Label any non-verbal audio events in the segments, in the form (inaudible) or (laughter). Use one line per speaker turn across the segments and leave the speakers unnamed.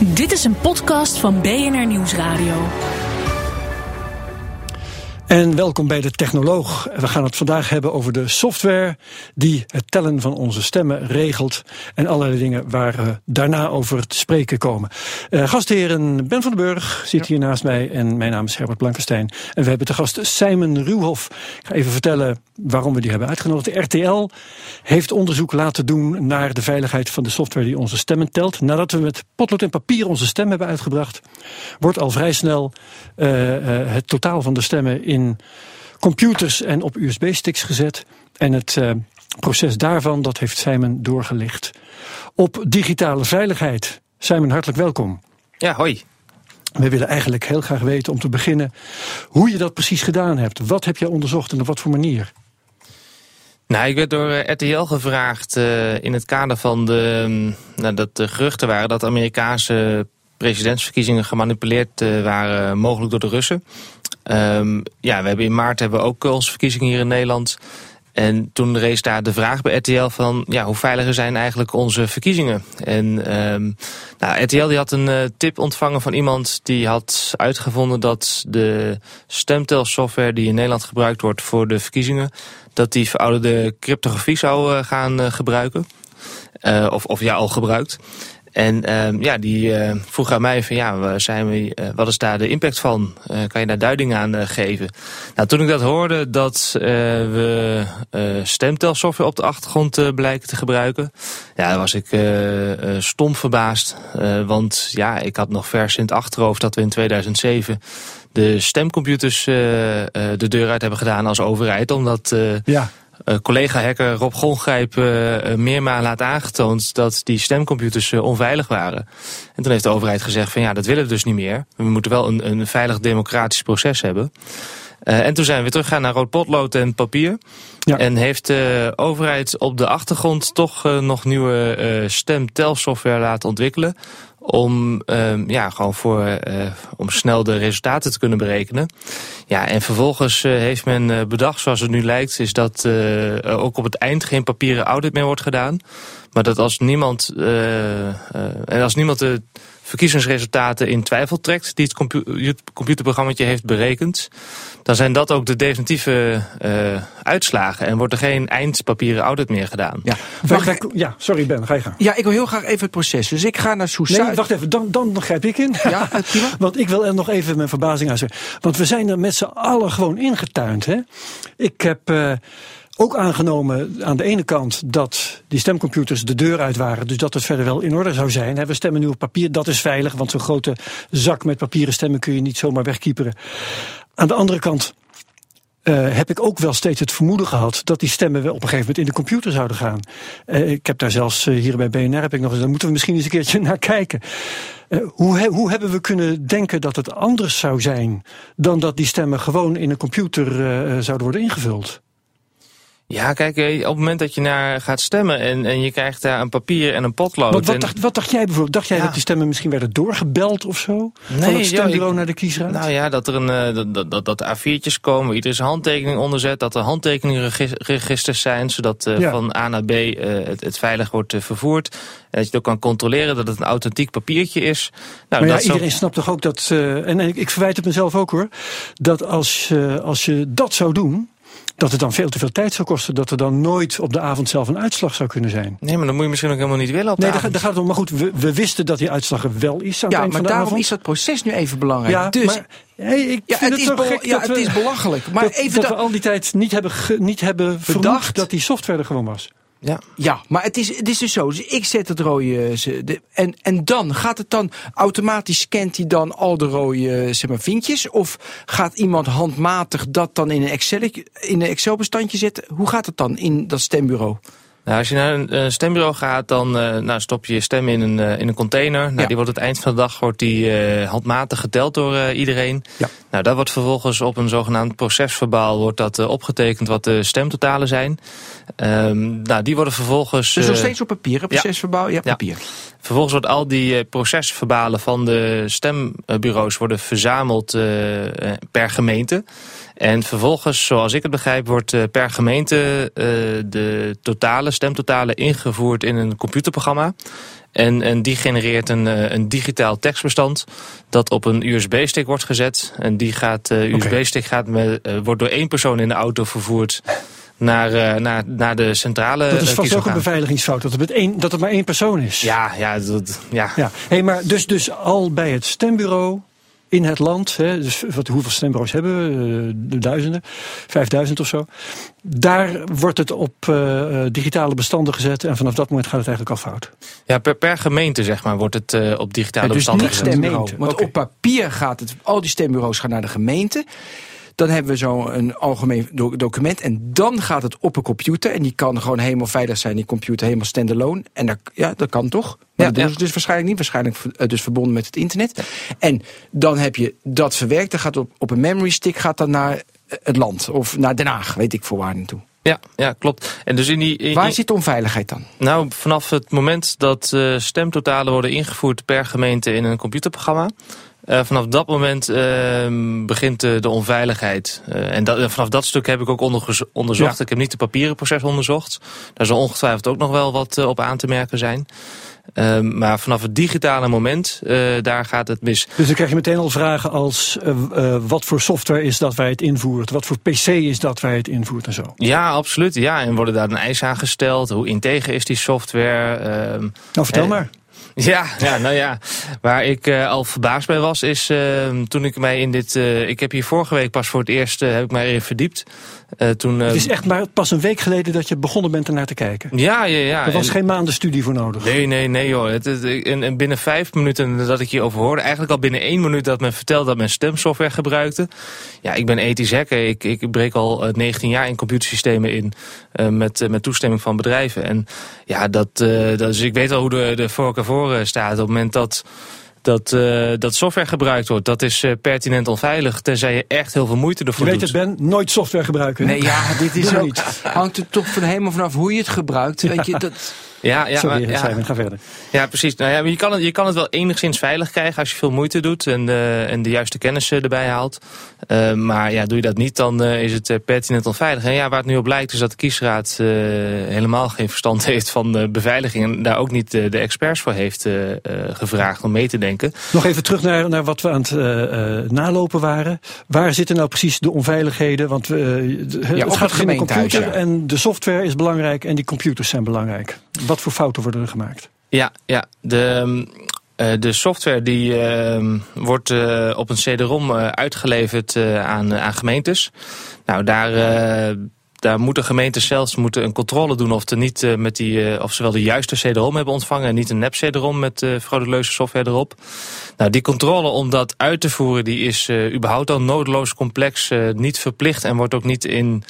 Dit is een podcast van BNR Nieuwsradio.
En welkom bij de Technoloog. We gaan het vandaag hebben over de software die het tellen van onze stemmen regelt. En allerlei dingen waar we daarna over te spreken komen. Uh, gastheren Ben van den Burg zit hier naast mij en mijn naam is Herbert Blankenstein. En we hebben te gast Simon Ruwhoff. Ik ga even vertellen waarom we die hebben uitgenodigd. De RTL heeft onderzoek laten doen naar de veiligheid van de software die onze stemmen telt. Nadat we met potlood en papier onze stem hebben uitgebracht, wordt al vrij snel uh, uh, het totaal van de stemmen in in computers en op USB-sticks gezet. En het uh, proces daarvan, dat heeft Simon doorgelicht. Op digitale veiligheid. Simon, hartelijk welkom.
Ja, hoi.
We willen eigenlijk heel graag weten om te beginnen hoe je dat precies gedaan hebt. Wat heb je onderzocht en op wat voor manier?
Nou, ik werd door RTL gevraagd uh, in het kader van de, nou, dat de geruchten waren dat Amerikaanse presidentsverkiezingen gemanipuleerd uh, waren, mogelijk door de Russen. Um, ja, we hebben in maart hebben we ook onze verkiezingen hier in Nederland. En toen rees daar de vraag bij RTL van... ja, hoe veiliger zijn eigenlijk onze verkiezingen? En um, nou, RTL die had een uh, tip ontvangen van iemand... die had uitgevonden dat de stemtelsoftware... die in Nederland gebruikt wordt voor de verkiezingen... dat die verouderde cryptografie zou uh, gaan gebruiken. of, of ja, al gebruikt. En uh, ja, die uh, vroeg aan mij van ja, zijn we, uh, wat is daar de impact van? Uh, kan je daar duiding aan geven? Nou, toen ik dat hoorde dat we stemtelsoftware op de achtergrond blijken te gebruiken, ja, was ik stom verbaasd. want ja, ik had nog vers in het achterhoofd dat we in 2007 de stemcomputers de deur uit hebben gedaan als overheid, omdat ja uh, collega-hacker Rob Gongrijp uh, meermalen laat aangetoond dat die stemcomputers uh, onveilig waren. En toen heeft de overheid gezegd van ja, dat willen we dus niet meer. We moeten wel een, een veilig democratisch proces hebben. en toen zijn we teruggegaan naar rood potlood en papier. Ja. En heeft de overheid op de achtergrond toch nog nieuwe stemtelsoftware laten ontwikkelen om, um, ja, gewoon voor, uh, om snel de resultaten te kunnen berekenen. Ja, en vervolgens uh, heeft men uh, bedacht, zoals het nu lijkt, is dat uh, ook op het eind geen papieren audit meer wordt gedaan. Maar dat als niemand, en als niemand de verkiezingsresultaten in twijfel trekt... die het compu computerprogramma heeft berekend... dan zijn dat ook de definitieve uh, uitslagen. En wordt er geen eindpapieren audit meer gedaan.
Ja, ik, ja sorry Ben, ga je gaan.
Ja, ik wil heel graag even het proces. Dus ik ga naar Soesai.
Nee, wacht even, dan, dan grijp ik in. Ja, (laughs) Want ik wil er nog even mijn verbazing aan zeggen. Want we zijn er met z'n allen gewoon ingetuind. Hè? Ik heb... Uh, ook aangenomen aan de ene kant dat die stemcomputers de deur uit waren, dus dat het verder wel in orde zou zijn. We stemmen nu op papier, dat is veilig, want zo'n grote zak met papieren stemmen kun je niet zomaar wegkieperen. Aan de andere kant uh, heb ik ook wel steeds het vermoeden gehad dat die stemmen wel op een gegeven moment in de computer zouden gaan. Uh, ik heb daar zelfs uh, hier bij BNR heb ik nog eens, daar moeten we misschien eens een keertje (laughs) naar kijken. hoe, hoe hebben we kunnen denken dat het anders zou zijn dan dat die stemmen gewoon in een computer zouden worden ingevuld?
Ja, kijk, eh, op het moment dat je naar gaat stemmen en, en je krijgt daar een papier en een potlood.
Wat, wat, dacht, wat dacht jij bijvoorbeeld? Dacht jij ja. dat die stemmen misschien werden doorgebeld of zo? Nee, van het stembureau naar de kiesraad?
Nou ja, dat er een, uh, dat, dat, dat A4'tjes komen, iedereen zijn handtekening onderzet, dat er handtekeningregisters zijn, zodat uh, ja. van A naar B uh, het, het veilig wordt vervoerd. En dat je het ook kan controleren dat het een authentiek papiertje is.
Nou, maar ja, iedereen snapt toch ook dat, en, en ik verwijt het mezelf ook hoor, dat als, als je dat zou doen dat het dan veel te veel tijd zou kosten. Dat er dan nooit op de avond zelf een uitslag zou kunnen zijn.
Nee, maar dan moet je misschien ook helemaal niet willen op
nee,
daar,
gaat het om. Maar goed, we, we, wisten dat die uitslag er wel is aan
Ja,
het
maar daarom
avond.
is dat proces nu even belangrijk.
Ja,
dus,
maar, hey, ik
ja,
vind
het, is,
gek
ja,
dat
het
we,
is belachelijk. Maar
dat,
even
dat we al die tijd niet hebben, ge, niet hebben verdacht dat die software er gewoon was.
Ja. ja, maar het is, het is dus zo. Dus ik zet het rode. De, en, en dan gaat het dan automatisch scant hij dan al de rode zeg maar, vinkjes? Of gaat iemand handmatig dat dan in een Excel, in een Excel zetten? Hoe gaat het dan in dat stembureau?
Nou, als je naar een, een stembureau gaat, dan uh, nou, stop je je stem in een, uh, in een container. Nou,
Ja.
Die wordt het eind van de dag wordt die, uh, handmatig geteld door iedereen.
Ja.
Nou, dat wordt vervolgens op een zogenaamd procesverbaal wordt dat, opgetekend wat de stemtotalen zijn. Um, nou, die worden vervolgens...
Dus nog steeds op papier, procesverbaal? Ja, ja papier.
Vervolgens wordt al die procesverbalen van de stembureaus worden verzameld per gemeente. En vervolgens, zoals ik het begrijp, wordt uh, per gemeente uh, de totale stemtotalen ingevoerd in een computerprogramma. En, en die genereert een, uh, een digitaal tekstbestand dat op een USB-stick wordt gezet. En die gaat, uh, USB-stick gaat met, wordt door één persoon in de auto vervoerd naar, uh, naar, naar de centrale
Dat is vast ook een beveiligingsfout, dat het, met één, dat het maar één persoon is.
Ja, ja. Dat, ja.
ja. Hey, maar dus, dus al bij het stembureau in het land, hè, dus wat, hoeveel stembureaus hebben we? Uh, duizenden, vijfduizend of zo. Daar wordt het op uh, digitale bestanden gezet en vanaf dat moment gaat het eigenlijk al fout.
Ja, per, per gemeente zeg maar wordt het uh, op digitale
ja, dus
bestanden
niet
gezet.
Stembureau, want okay. op papier gaat het, al die stembureaus gaan naar de gemeente. Dan hebben we zo'n algemeen document. En dan gaat het op een computer. En die kan gewoon helemaal veilig zijn. Die computer helemaal standalone. En dat, ja, dat kan toch? Maar
Ja,
dat doen ze dus waarschijnlijk niet. Waarschijnlijk uh, dus verbonden met het internet. En dan heb je dat verwerkt. Dan gaat op, op een memory stick gaat dan naar het land. Of naar Den Haag, weet ik voor waar naartoe.
Ja, ja, klopt. En dus in die, in,
Waar zit de onveiligheid dan?
Nou, vanaf het moment dat uh, stemtotalen worden ingevoerd per gemeente in een computerprogramma. Uh, vanaf dat moment uh, begint uh, de onveiligheid. en dat, vanaf dat stuk heb ik ook onderzocht.
Ja.
Ik heb niet het papieren proces onderzocht. Daar zal ongetwijfeld ook nog wel wat op aan te merken zijn. Ehm, maar vanaf het digitale moment, daar gaat het mis.
Dus dan krijg je meteen al vragen als... wat voor software is dat je het invoert? Wat voor pc is dat je het invoert en zo?
Ja, absoluut. Ja, en worden daar een eis aan gesteld? Hoe integer is die software?
nou, vertel maar.
Ja, ja, nou ja. Waar ik uh, al verbaasd bij was, is uh, toen ik mij in dit. Uh, ik heb hier vorige week pas voor het eerst heb ik mij erin verdiept. Toen,
het is echt maar pas een week geleden dat je begonnen bent ernaar te kijken.
Ja, ja, ja.
Er was
en,
geen maandenstudie voor nodig.
Nee, nee, nee joh. Het, het, en, en, binnen vijf minuten dat ik hierover hoorde, eigenlijk al binnen één minuut dat men vertelde dat men stemsoftware gebruikte. Ja, ik ben ethisch hacker. Ik, ik breek al 19 jaar in computersystemen in met, met toestemming van bedrijven. En ja, dat, dat, dus ik weet al hoe de, de voorkeur voor staat. Op het moment dat, dat, uh, dat software gebruikt wordt, dat is uh, pertinent onveilig. Tenzij je echt heel veel moeite ervoor
je weet
doet.
het, Ben, nooit software gebruiken.
Nee, ja, dit is ook,
niet.
hangt er toch van helemaal vanaf hoe je het gebruikt. Weet je, dat...
Ja, ja,
Sorry,
maar, ja.
Ga verder.
Ja, precies. Nou ja, je, kan het, je kan het wel enigszins veilig krijgen als je veel moeite doet en, uh, en de juiste kennis erbij haalt. Uh, maar ja, doe je dat niet, dan uh, is het pertinent onveilig. En ja, waar het nu op lijkt is dat de kiesraad helemaal geen verstand (laughs) heeft van beveiliging. En daar ook niet de experts voor heeft gevraagd om mee te denken.
Nog even terug naar, naar wat we aan het nalopen waren. Waar zitten nou precies de onveiligheden? Want het,
ja,
het gaat de computer
ja.
en de software is belangrijk en die computers zijn belangrijk. Wat voor fouten worden er gemaakt?
Ja, ja. De, uh, de software die uh, wordt uh, op een CD-ROM uitgeleverd aan, aan gemeentes. Nou, daar, daar moeten gemeentes zelfs moeten een controle doen of, er niet, met die, of ze wel de juiste CD-ROM hebben ontvangen en niet een nep CD-ROM met frauduleuze software erop. Nou, die controle om dat uit te voeren, die is überhaupt al noodloos complex, niet verplicht en wordt ook niet in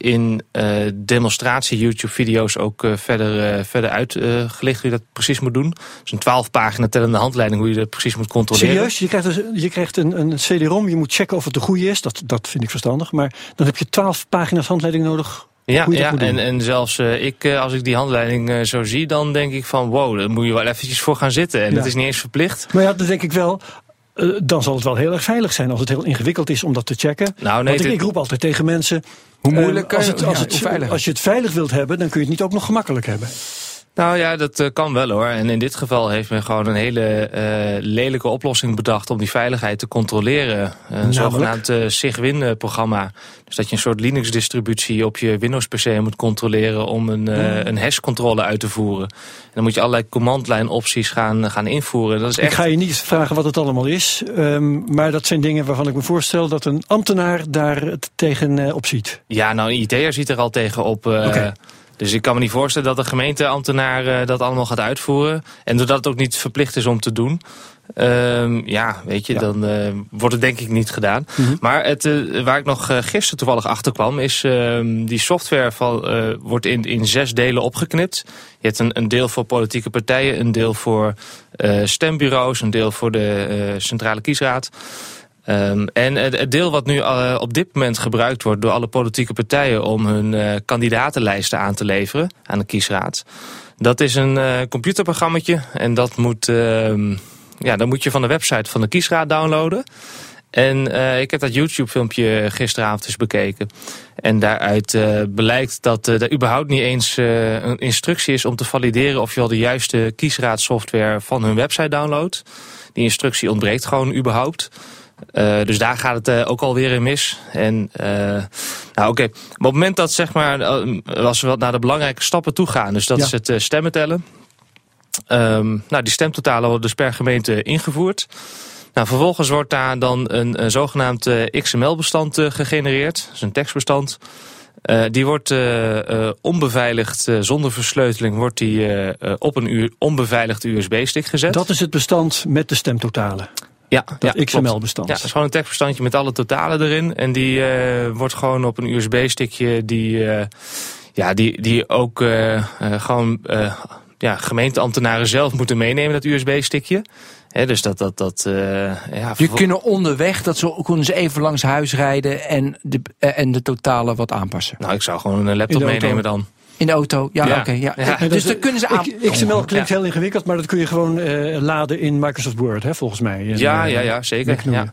in uh, demonstratie YouTube-video's ook uh, verder, uh, verder uitgelicht hoe je dat precies moet doen. Dus een 12 pagina tellende handleiding hoe je dat precies moet controleren.
Serieus? Je krijgt, dus, je krijgt een, een CD-ROM, je moet checken of het de goede is. Dat, dat vind ik verstandig. Maar dan heb je 12 pagina's handleiding nodig.
Ja, ja
dat
en, en zelfs ik, als ik die handleiding zo zie, dan denk ik van wow, daar moet je wel eventjes voor gaan zitten. En
Ja.
het is niet eens verplicht.
Maar ja, dan denk ik wel. eh, dan zal het wel heel erg veilig zijn als het heel ingewikkeld is om dat te checken.
Nou, nee,
Want ik roep altijd tegen mensen.
Hoe moeilijk
als, het, als, het,
veilig?
als je het veilig wilt hebben, dan kun je het niet ook nog gemakkelijk hebben.
Nou ja, dat eh, kan wel hoor. En in dit geval heeft men gewoon een hele eh, lelijke oplossing bedacht om die veiligheid te controleren. Een zogenaamd eh, SIG-Win-programma. Dus dat je een soort Linux-distributie op je Windows-PC moet controleren om een, eh, een hash-controle uit te voeren. En dan moet je allerlei command-line-opties gaan, gaan invoeren. Dat is
Ik
echt...
ga je niet vragen wat het allemaal is. ehm, maar dat zijn dingen waarvan ik me voorstel dat een ambtenaar daar het tegen op ziet.
Ja, nou, een IT'er ziet er al tegen op. Dus ik kan me niet voorstellen dat de gemeenteambtenaar uh, dat allemaal gaat uitvoeren. En doordat het ook niet verplicht is om te doen. Um, ja, weet je, dan uh, wordt het denk ik niet gedaan. Mm -hmm. Maar het, uh, waar ik nog uh, gisteren toevallig achter kwam... is ehm, die software van, wordt in, in zes delen opgeknipt. Je hebt een, een deel voor politieke partijen... een deel voor stembureaus... een deel voor de centrale kiesraad... Um, en het deel wat nu uh, op dit moment gebruikt wordt door alle politieke partijen om hun uh, kandidatenlijsten aan te leveren aan de kiesraad. Dat is een uh, computerprogrammaatje en dat moet, uh, ja, dat moet je van de website van de kiesraad downloaden. En ik heb dat YouTube-filmpje gisteravond eens bekeken. En daaruit blijkt dat er überhaupt niet eens een instructie is om te valideren of je al de juiste kiesraadsoftware van hun website downloadt. Die instructie ontbreekt gewoon überhaupt. Uh, dus daar gaat het uh, ook alweer in mis. En uh, nou oké, okay. op het moment dat zeg maar, als we naar de belangrijke stappen toe gaan, dus dat ja. is het stemmen tellen. Um, nou, die stemtotalen worden dus per gemeente ingevoerd. Nou, vervolgens wordt daar dan een, een zogenaamd XML-bestand gegenereerd. Is een tekstbestand. Die wordt onbeveiligd, zonder versleuteling, wordt die op een onbeveiligd USB-stick gezet.
Dat is het bestand met de stemtotalen?
Ja,
dat
ja,
XML-bestand.
Ja, dat is gewoon een tekstbestandje met alle totalen erin. En die uh, wordt gewoon op een USB-stickje die, uh, ja, die, die ook uh, gewoon ja, gemeenteambtenaren zelf moeten meenemen, dat USB-stickje. He, dus dat, dat, dat, ja,
Je kunnen onderweg, dat ze, kunnen ze even langs huis rijden en de, en de totalen wat aanpassen.
Nou, ik zou gewoon een laptop meenemen dan.
In de auto, ja, ja. oké. Okay, ja. ja. Dus, dan kunnen ze aan...
XML klinkt heel ingewikkeld, maar dat kun je gewoon uh, laden in Microsoft Word, hè, volgens mij. En,
ja, ja, ja, zeker. Ja.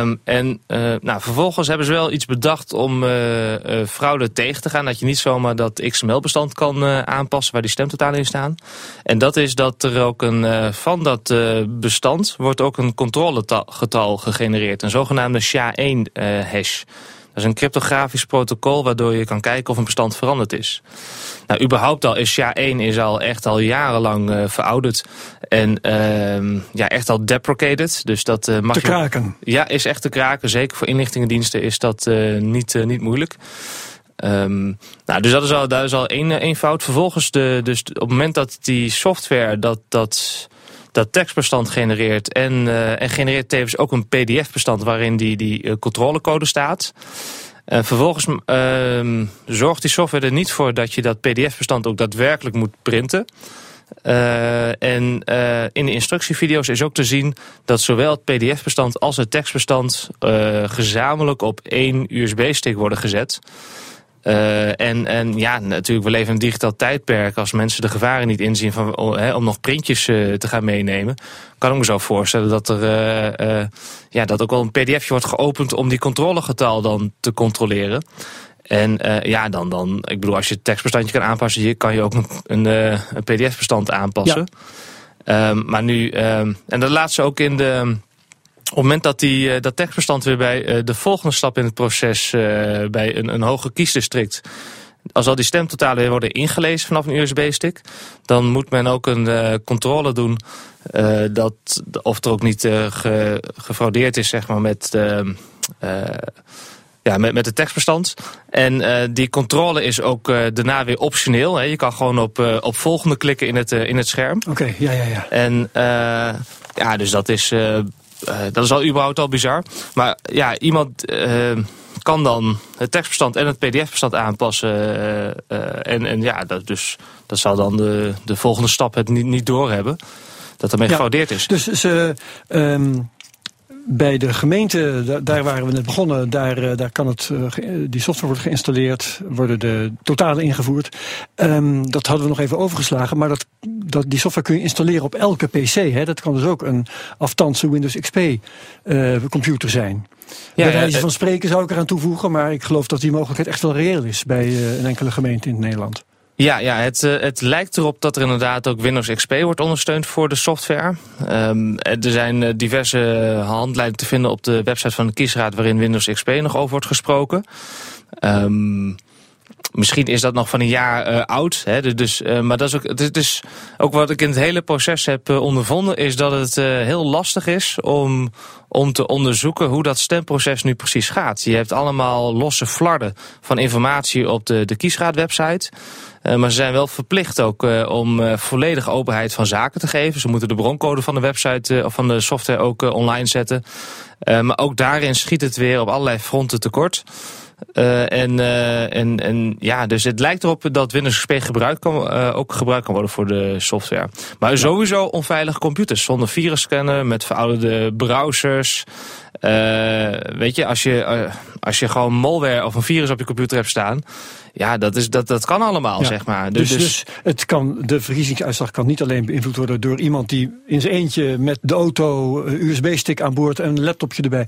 Um, en uh, nou, vervolgens hebben ze wel iets bedacht om uh, fraude tegen te gaan. Dat je niet zomaar dat XML-bestand kan aanpassen waar die stemtotalen in staan. En dat is dat er ook een, van dat bestand wordt ook een controlegetal gegenereerd. Een zogenaamde SHA-1-hash. Dat is een cryptografisch protocol waardoor je kan kijken of een bestand veranderd is. Nou, überhaupt al is SHA-1 is al echt al jarenlang uh, verouderd. En uh, ja, echt al deprecated. Dus dat uh, mag
te kraken.
Je, ja, is echt te kraken. Zeker voor inlichtingendiensten is dat uh, niet, niet moeilijk. Um, nou, dus dat is al, dat is al één, één fout. Vervolgens, de, dus op het moment dat die software dat, dat dat tekstbestand genereert. En, uh, en genereert tevens ook een pdf-bestand waarin die, die uh, controlecode staat. Uh, vervolgens uh, zorgt die software er niet voor dat je dat pdf-bestand ook daadwerkelijk moet printen. Uh, en in de instructievideo's is ook te zien dat zowel het pdf-bestand als het tekstbestand uh, gezamenlijk op één USB-stick worden gezet. Uh, en, en ja, natuurlijk, we leven in een digitaal tijdperk. Als mensen de gevaren niet inzien van, oh, hè, om nog printjes uh, te gaan meenemen... kan ik me zo voorstellen dat er uh, ja, dat ook wel een pdfje wordt geopend... om die controlegetal dan te controleren. En ja, dan, dan, ik bedoel, als je het tekstbestandje kan aanpassen... kan je ook een, een, een pdf-bestand aanpassen. Ja. Um, maar nu, um, en dat laat ze ook in de op het moment dat die, uh, dat tekstbestand weer bij uh, de volgende stap in het proces uh, bij een, een hoger kiesdistrict als al die stemtotalen weer worden ingelezen vanaf een USB-stick, dan moet men ook een uh, controle doen uh, dat of er ook niet uh, ge, gefraudeerd is zeg maar, met, ja, met, met het tekstbestand. En die controle is ook daarna weer optioneel. Hè. Je kan gewoon op, op volgende klikken in het, in het scherm.
Oké, okay, ja, ja, ja.
En ja, dus dat is uh, dat is al überhaupt al bizar. Maar ja, iemand uh, kan dan het tekstbestand en het pdf-bestand aanpassen. Uh, en, en ja, dat, dus, dat zal dan de, de volgende stap het niet, niet doorhebben. Dat ermee ja, gefraudeerd is.
Dus ze... Um bij de gemeente, daar waren we net begonnen, daar, eh, daar kan het, eh, die software wordt geïnstalleerd, worden de totalen ingevoerd. Um, dat hadden we nog even overgeslagen, maar dat, dat, die software kun je installeren op elke PC. Hè. Dat kan dus ook een aftanse Windows XP uh, computer zijn. Ja, bij wijze van spreken zou ik eraan toevoegen, maar ik geloof dat die mogelijkheid echt wel reëel is bij een enkele gemeente in Nederland.
Ja, ja het, uh, het lijkt erop dat er inderdaad ook Windows XP wordt ondersteund voor de software. Um, er zijn uh, diverse handleidingen te vinden op de website van de kiesraad waarin Windows XP nog over wordt gesproken. Um, misschien is dat nog van een jaar uh, oud. Hè, dus, maar dat is ook, het is ook wat ik in het hele proces heb ondervonden... is dat het heel lastig is om, om te onderzoeken hoe dat stemproces nu precies gaat. Je hebt allemaal losse flarden van informatie op de, de kiesraadwebsite... maar ze zijn wel verplicht ook om volledige openheid van zaken te geven. Ze moeten de broncode van de website of van de software ook online zetten. maar ook daarin schiet het weer op allerlei fronten tekort. Uh, en, uh, en, en ja, dus het lijkt erop dat Windows XP gebruikt kan, uh, ook gebruikt kan worden voor de software. Maar sowieso onveilige computers zonder virusscanner, met verouderde browsers. weet je, als je, als je gewoon malware of een virus op je computer hebt staan. Ja, dat, is, dat, dat kan allemaal, zeg maar.
Dus, dus, dus, het kan, de verkiezingsuitslag kan niet alleen beïnvloed worden door iemand die in zijn eentje met de auto USB-stick aan boord en een laptopje erbij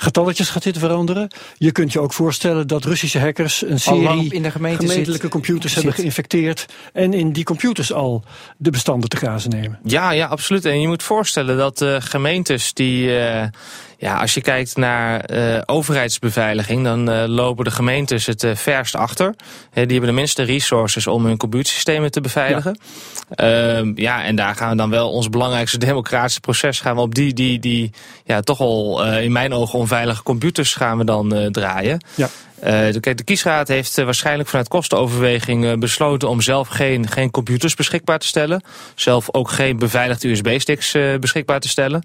getalletjes gaat zitten veranderen. Je kunt je ook voorstellen dat Russische hackers een serie
in de
gemeentelijke computers hebben geïnfecteerd. En in die computers al de bestanden te grazen nemen.
Ja, ja, absoluut. En je moet voorstellen dat uh, gemeentes die. Uh, ja, als je kijkt naar uh, overheidsbeveiliging, dan uh, lopen de gemeentes het uh, verst achter. die hebben de minste resources om hun computersystemen te beveiligen. Ja. Uh, ja, en daar gaan we dan wel ons belangrijkste democratische proces gaan we op die, die, die ja, toch al in mijn ogen onveilige computers gaan we dan draaien. Ja. De, de kiesraad heeft uh, waarschijnlijk vanuit kostenoverweging uh, besloten om zelf geen, geen computers beschikbaar te stellen. Zelf ook geen beveiligde USB-sticks beschikbaar te stellen.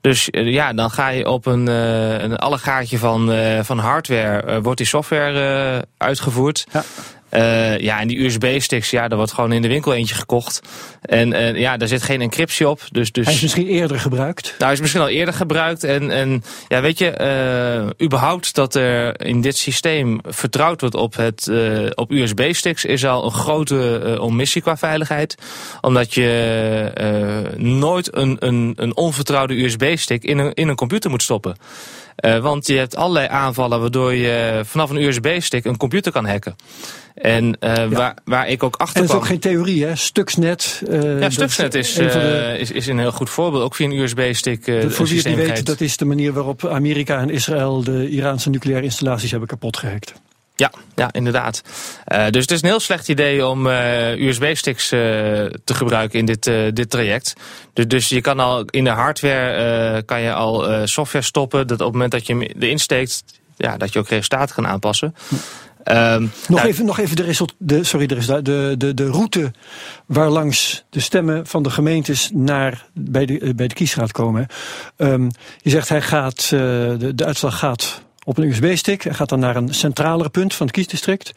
Dus ja, dan ga je op een, een allegaatje van, van hardware, wordt die software uitgevoerd. Ja. Uh, ja, en die USB-sticks, ja, daar wordt gewoon in de winkel eentje gekocht. En uh, ja, daar zit geen encryptie op. Dus, dus...
Hij is misschien eerder gebruikt?
Nou, hij is misschien al eerder gebruikt. En, en ja, weet je, uh, überhaupt dat er in dit systeem vertrouwd wordt op, het, op USB-sticks... is al een grote omissie qua veiligheid. Omdat je nooit een, een, een onvertrouwde USB-stick in een, in een computer moet stoppen. Uh, want je hebt allerlei aanvallen waardoor je vanaf een USB-stick een computer kan hacken. En uh, ja. waar, waar ik ook achter
En dat
is
ook geen theorie, hè? Stuxnet.
Uh, ja, Stuxnet is, de... is, is een heel goed voorbeeld. Ook via een USB-stick uh,
Voor wie het niet weet, dat is de manier waarop Amerika en Israël de Iraanse nucleaire installaties hebben kapot gehackt.
Ja, ja inderdaad. Uh, dus het is een heel slecht idee om uh, USB-sticks uh, te gebruiken in dit, dit traject. Dus, dus je kan al in de hardware kan je al software stoppen. Dat op het moment dat je hem erin steekt, ja, dat je ook resultaten kan aanpassen.
Um, nog, nou, even, nog even de, result, de, sorry, de, de, de, de route waarlangs de stemmen van de gemeentes naar, bij, de, bij de kiesraad komen. Um, je zegt hij gaat, de, de uitslag gaat op een USB-stick. Hij gaat dan naar een centralere punt van het kiesdistrict.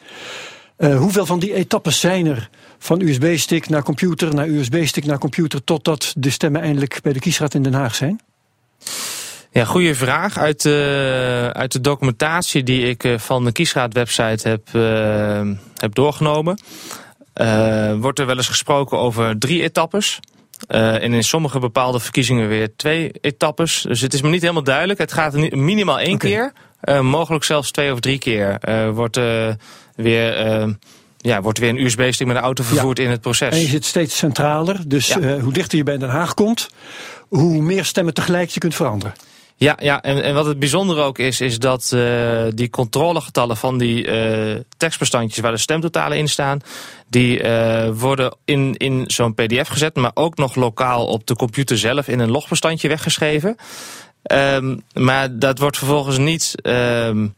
Uh, hoeveel van die etappes zijn er van USB-stick naar computer, naar USB-stick naar computer, totdat de stemmen eindelijk bij de kiesraad in Den Haag zijn?
Ja, goede vraag. Uit de, uit de documentatie die ik eh, van de kiesraad-website heb, uh, heb doorgenomen, uh, wordt er wel eens gesproken over drie etappes. Uh, en in sommige bepaalde verkiezingen weer twee etappes. Dus het is me niet helemaal duidelijk. Het gaat minimaal één okay. keer. Uh, mogelijk zelfs twee of drie keer uh, wordt weer ja, wordt weer een USB-stick met de auto vervoerd ja. in het proces.
En je zit steeds centraler, dus ja. uh, hoe dichter je bij Den Haag komt, hoe meer stemmen tegelijk je kunt veranderen.
Ja, ja en, en wat het bijzondere ook is, is dat uh, die controlegetallen van die uh, tekstbestandjes waar de stemtotalen in staan, die worden in, in zo'n pdf gezet, maar ook nog lokaal op de computer zelf in een logbestandje weggeschreven. Um, maar dat wordt vervolgens niet... Um,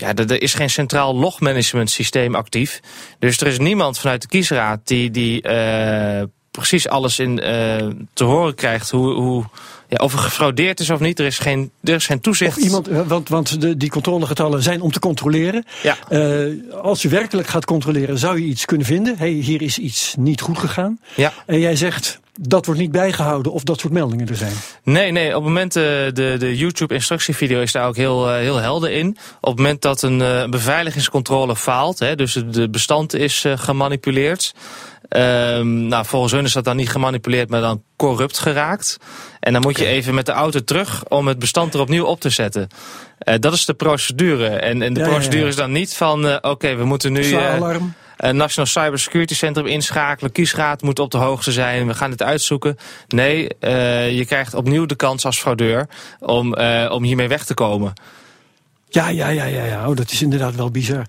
ja, er is geen centraal logmanagement systeem actief. Dus er is niemand vanuit de kiesraad die, die uh, precies alles in, uh, te horen krijgt. Hoe, hoe, ja, of er gefraudeerd is of niet, er is geen, er is geen toezicht.
Of iemand, want want de, die controlegetallen zijn om te controleren. Ja. Uh, als je werkelijk gaat controleren, zou je iets kunnen vinden. hey, hier is iets niet goed gegaan. Ja. En jij zegt, dat wordt niet bijgehouden of dat soort meldingen er zijn?
Nee, nee. Op het moment, uh, de, de YouTube-instructievideo is daar ook heel, uh, heel helder in. Op het moment dat een uh, beveiligingscontrole faalt, hè, dus de bestand is gemanipuleerd... Um, nou, volgens hun is dat dan niet gemanipuleerd, maar dan corrupt geraakt. En dan moet je even met de auto terug om het bestand er opnieuw op te zetten. Uh, dat is de procedure. En, en de ja, procedure ja, ja. is dan niet van, uh, oké, okay, we moeten nu...
alarm.
Uh, National Cybersecurity Centrum inschakelen. Kiesraad moet op de hoogte zijn. We gaan dit uitzoeken. Nee, uh, je krijgt opnieuw de kans als fraudeur om, uh, om hiermee weg te komen.
Ja, ja, ja, ja, ja. Oh, dat is inderdaad wel bizar.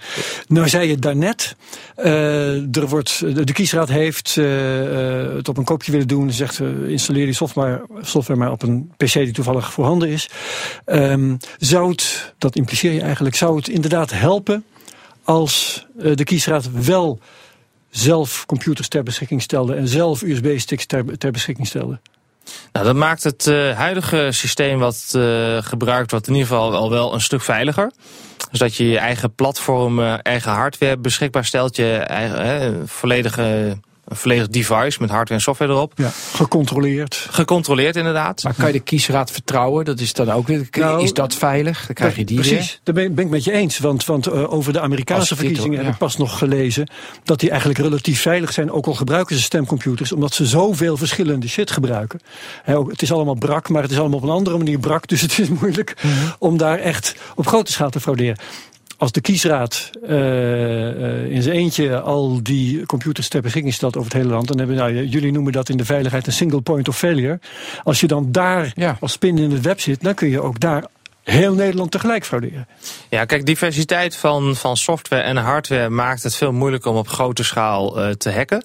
Nou zei je daarnet, uh, er wordt, de kiesraad heeft het op een kopje willen doen. Zegt, uh, installeer die software, software maar op een pc die toevallig voorhanden is. Um, zou het, dat impliceer je eigenlijk, zou het inderdaad helpen als de kiesraad wel zelf computers ter beschikking stelde en zelf USB-sticks ter, ter beschikking stelde?
Nou, dat maakt het uh, huidige systeem wat uh, gebruikt wordt in ieder geval al wel een stuk veiliger. Dus dat je je eigen platform, eigen hardware beschikbaar stelt, je eigen volledige een volledig device met hardware en software erop.
Ja, gecontroleerd.
Gecontroleerd inderdaad.
Maar kan je de kiesraad vertrouwen? Dat is dan ook weer. Nou, is dat veilig? Dan krijg je die
Precies, daar ben, ben, ik met je eens. Want, want uh, over de Amerikaanse verkiezingen ja. heb ik pas nog gelezen dat die eigenlijk relatief veilig zijn. Ook al gebruiken ze stemcomputers, omdat ze zoveel verschillende shit gebruiken. He, ook, het is allemaal brak, maar het is allemaal op een andere manier brak. Dus het is moeilijk mm -hmm. om daar echt op grote schaal te frauderen als de kiesraad uh, uh, in zijn eentje al die computers ter beschikking stelt over het hele land, dan hebben nou, jullie noemen dat in de veiligheid een single point of failure. Als je dan daar ja. als pin in het web zit, dan kun je ook daar heel Nederland tegelijk frauderen.
Ja, kijk, diversiteit van, van software en hardware maakt het veel moeilijker om op grote schaal uh, te hacken.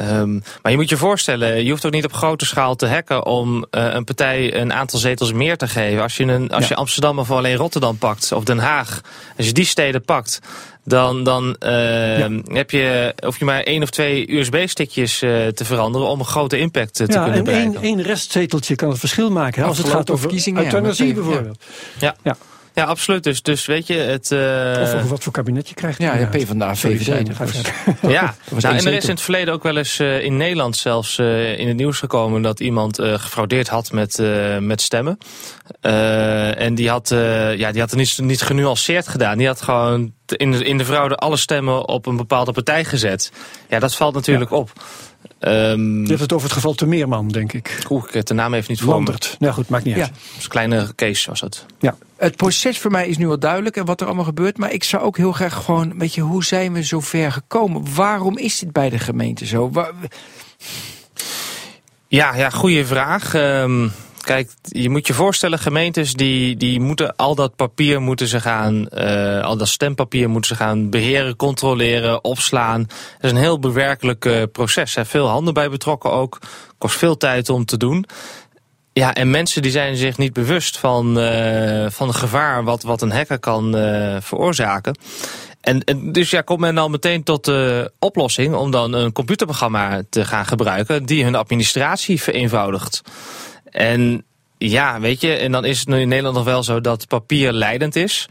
Um, maar je moet je voorstellen, je hoeft ook niet op grote schaal te hacken om uh, een partij een aantal zetels meer te geven. Als je, een, als ja. je Amsterdam of alleen Rotterdam pakt, of Den Haag, als je die steden pakt, dan, dan uh, ja. heb je, hoef je maar één of twee USB-stickjes uh, te veranderen om een grote impact te
ja,
kunnen bereiken.
En één restzeteltje kan het verschil maken. Hè, als het gaat over verkiezingen, euthanasie bijvoorbeeld.
ja. ja. Ja, absoluut. Dus, dus weet je, het... Uh...
Of over wat voor kabinet je krijgt.
Ja, ja PvdA, VVD.
ja, (laughs) nou, en er is in het verleden ook wel eens uh, in Nederland zelfs uh, in het nieuws gekomen... dat iemand gefraudeerd had met, met stemmen. en die had, ja, die had het niet, niet genuanceerd gedaan. Die had gewoon in de, in de fraude alle stemmen op een bepaalde partij gezet. Ja, dat valt natuurlijk ja. op.
Um, je hebt het over het geval Temeerman, denk ik.
Oeh, ik heb de naam even niet voor
Landert. Nou goed, maakt niet
ja.
uit.
Dus een kleine case was het.
Ja.
Het proces voor mij is nu al duidelijk en wat er allemaal gebeurt. Maar ik zou ook heel graag gewoon, weet je, hoe zijn we zo ver gekomen? Waarom is dit bij de gemeente zo? Waar...
Ja, ja, goede vraag. Um, Kijk, je moet je voorstellen, gemeentes die, die moeten al dat papier moeten ze gaan, uh, al dat stempapier moeten ze gaan beheren, controleren, opslaan. Dat is een heel bewerkelijk uh, proces. Er veel handen bij betrokken ook. Kost veel tijd om te doen. Ja, en mensen die zijn zich niet bewust van, uh, van het gevaar wat, wat een hacker kan veroorzaken. En, en, dus ja, komt men dan meteen tot de oplossing om dan een computerprogramma te gaan gebruiken die hun administratie vereenvoudigt. En ja, weet je, en dan is het nu in Nederland nog wel zo dat papier leidend is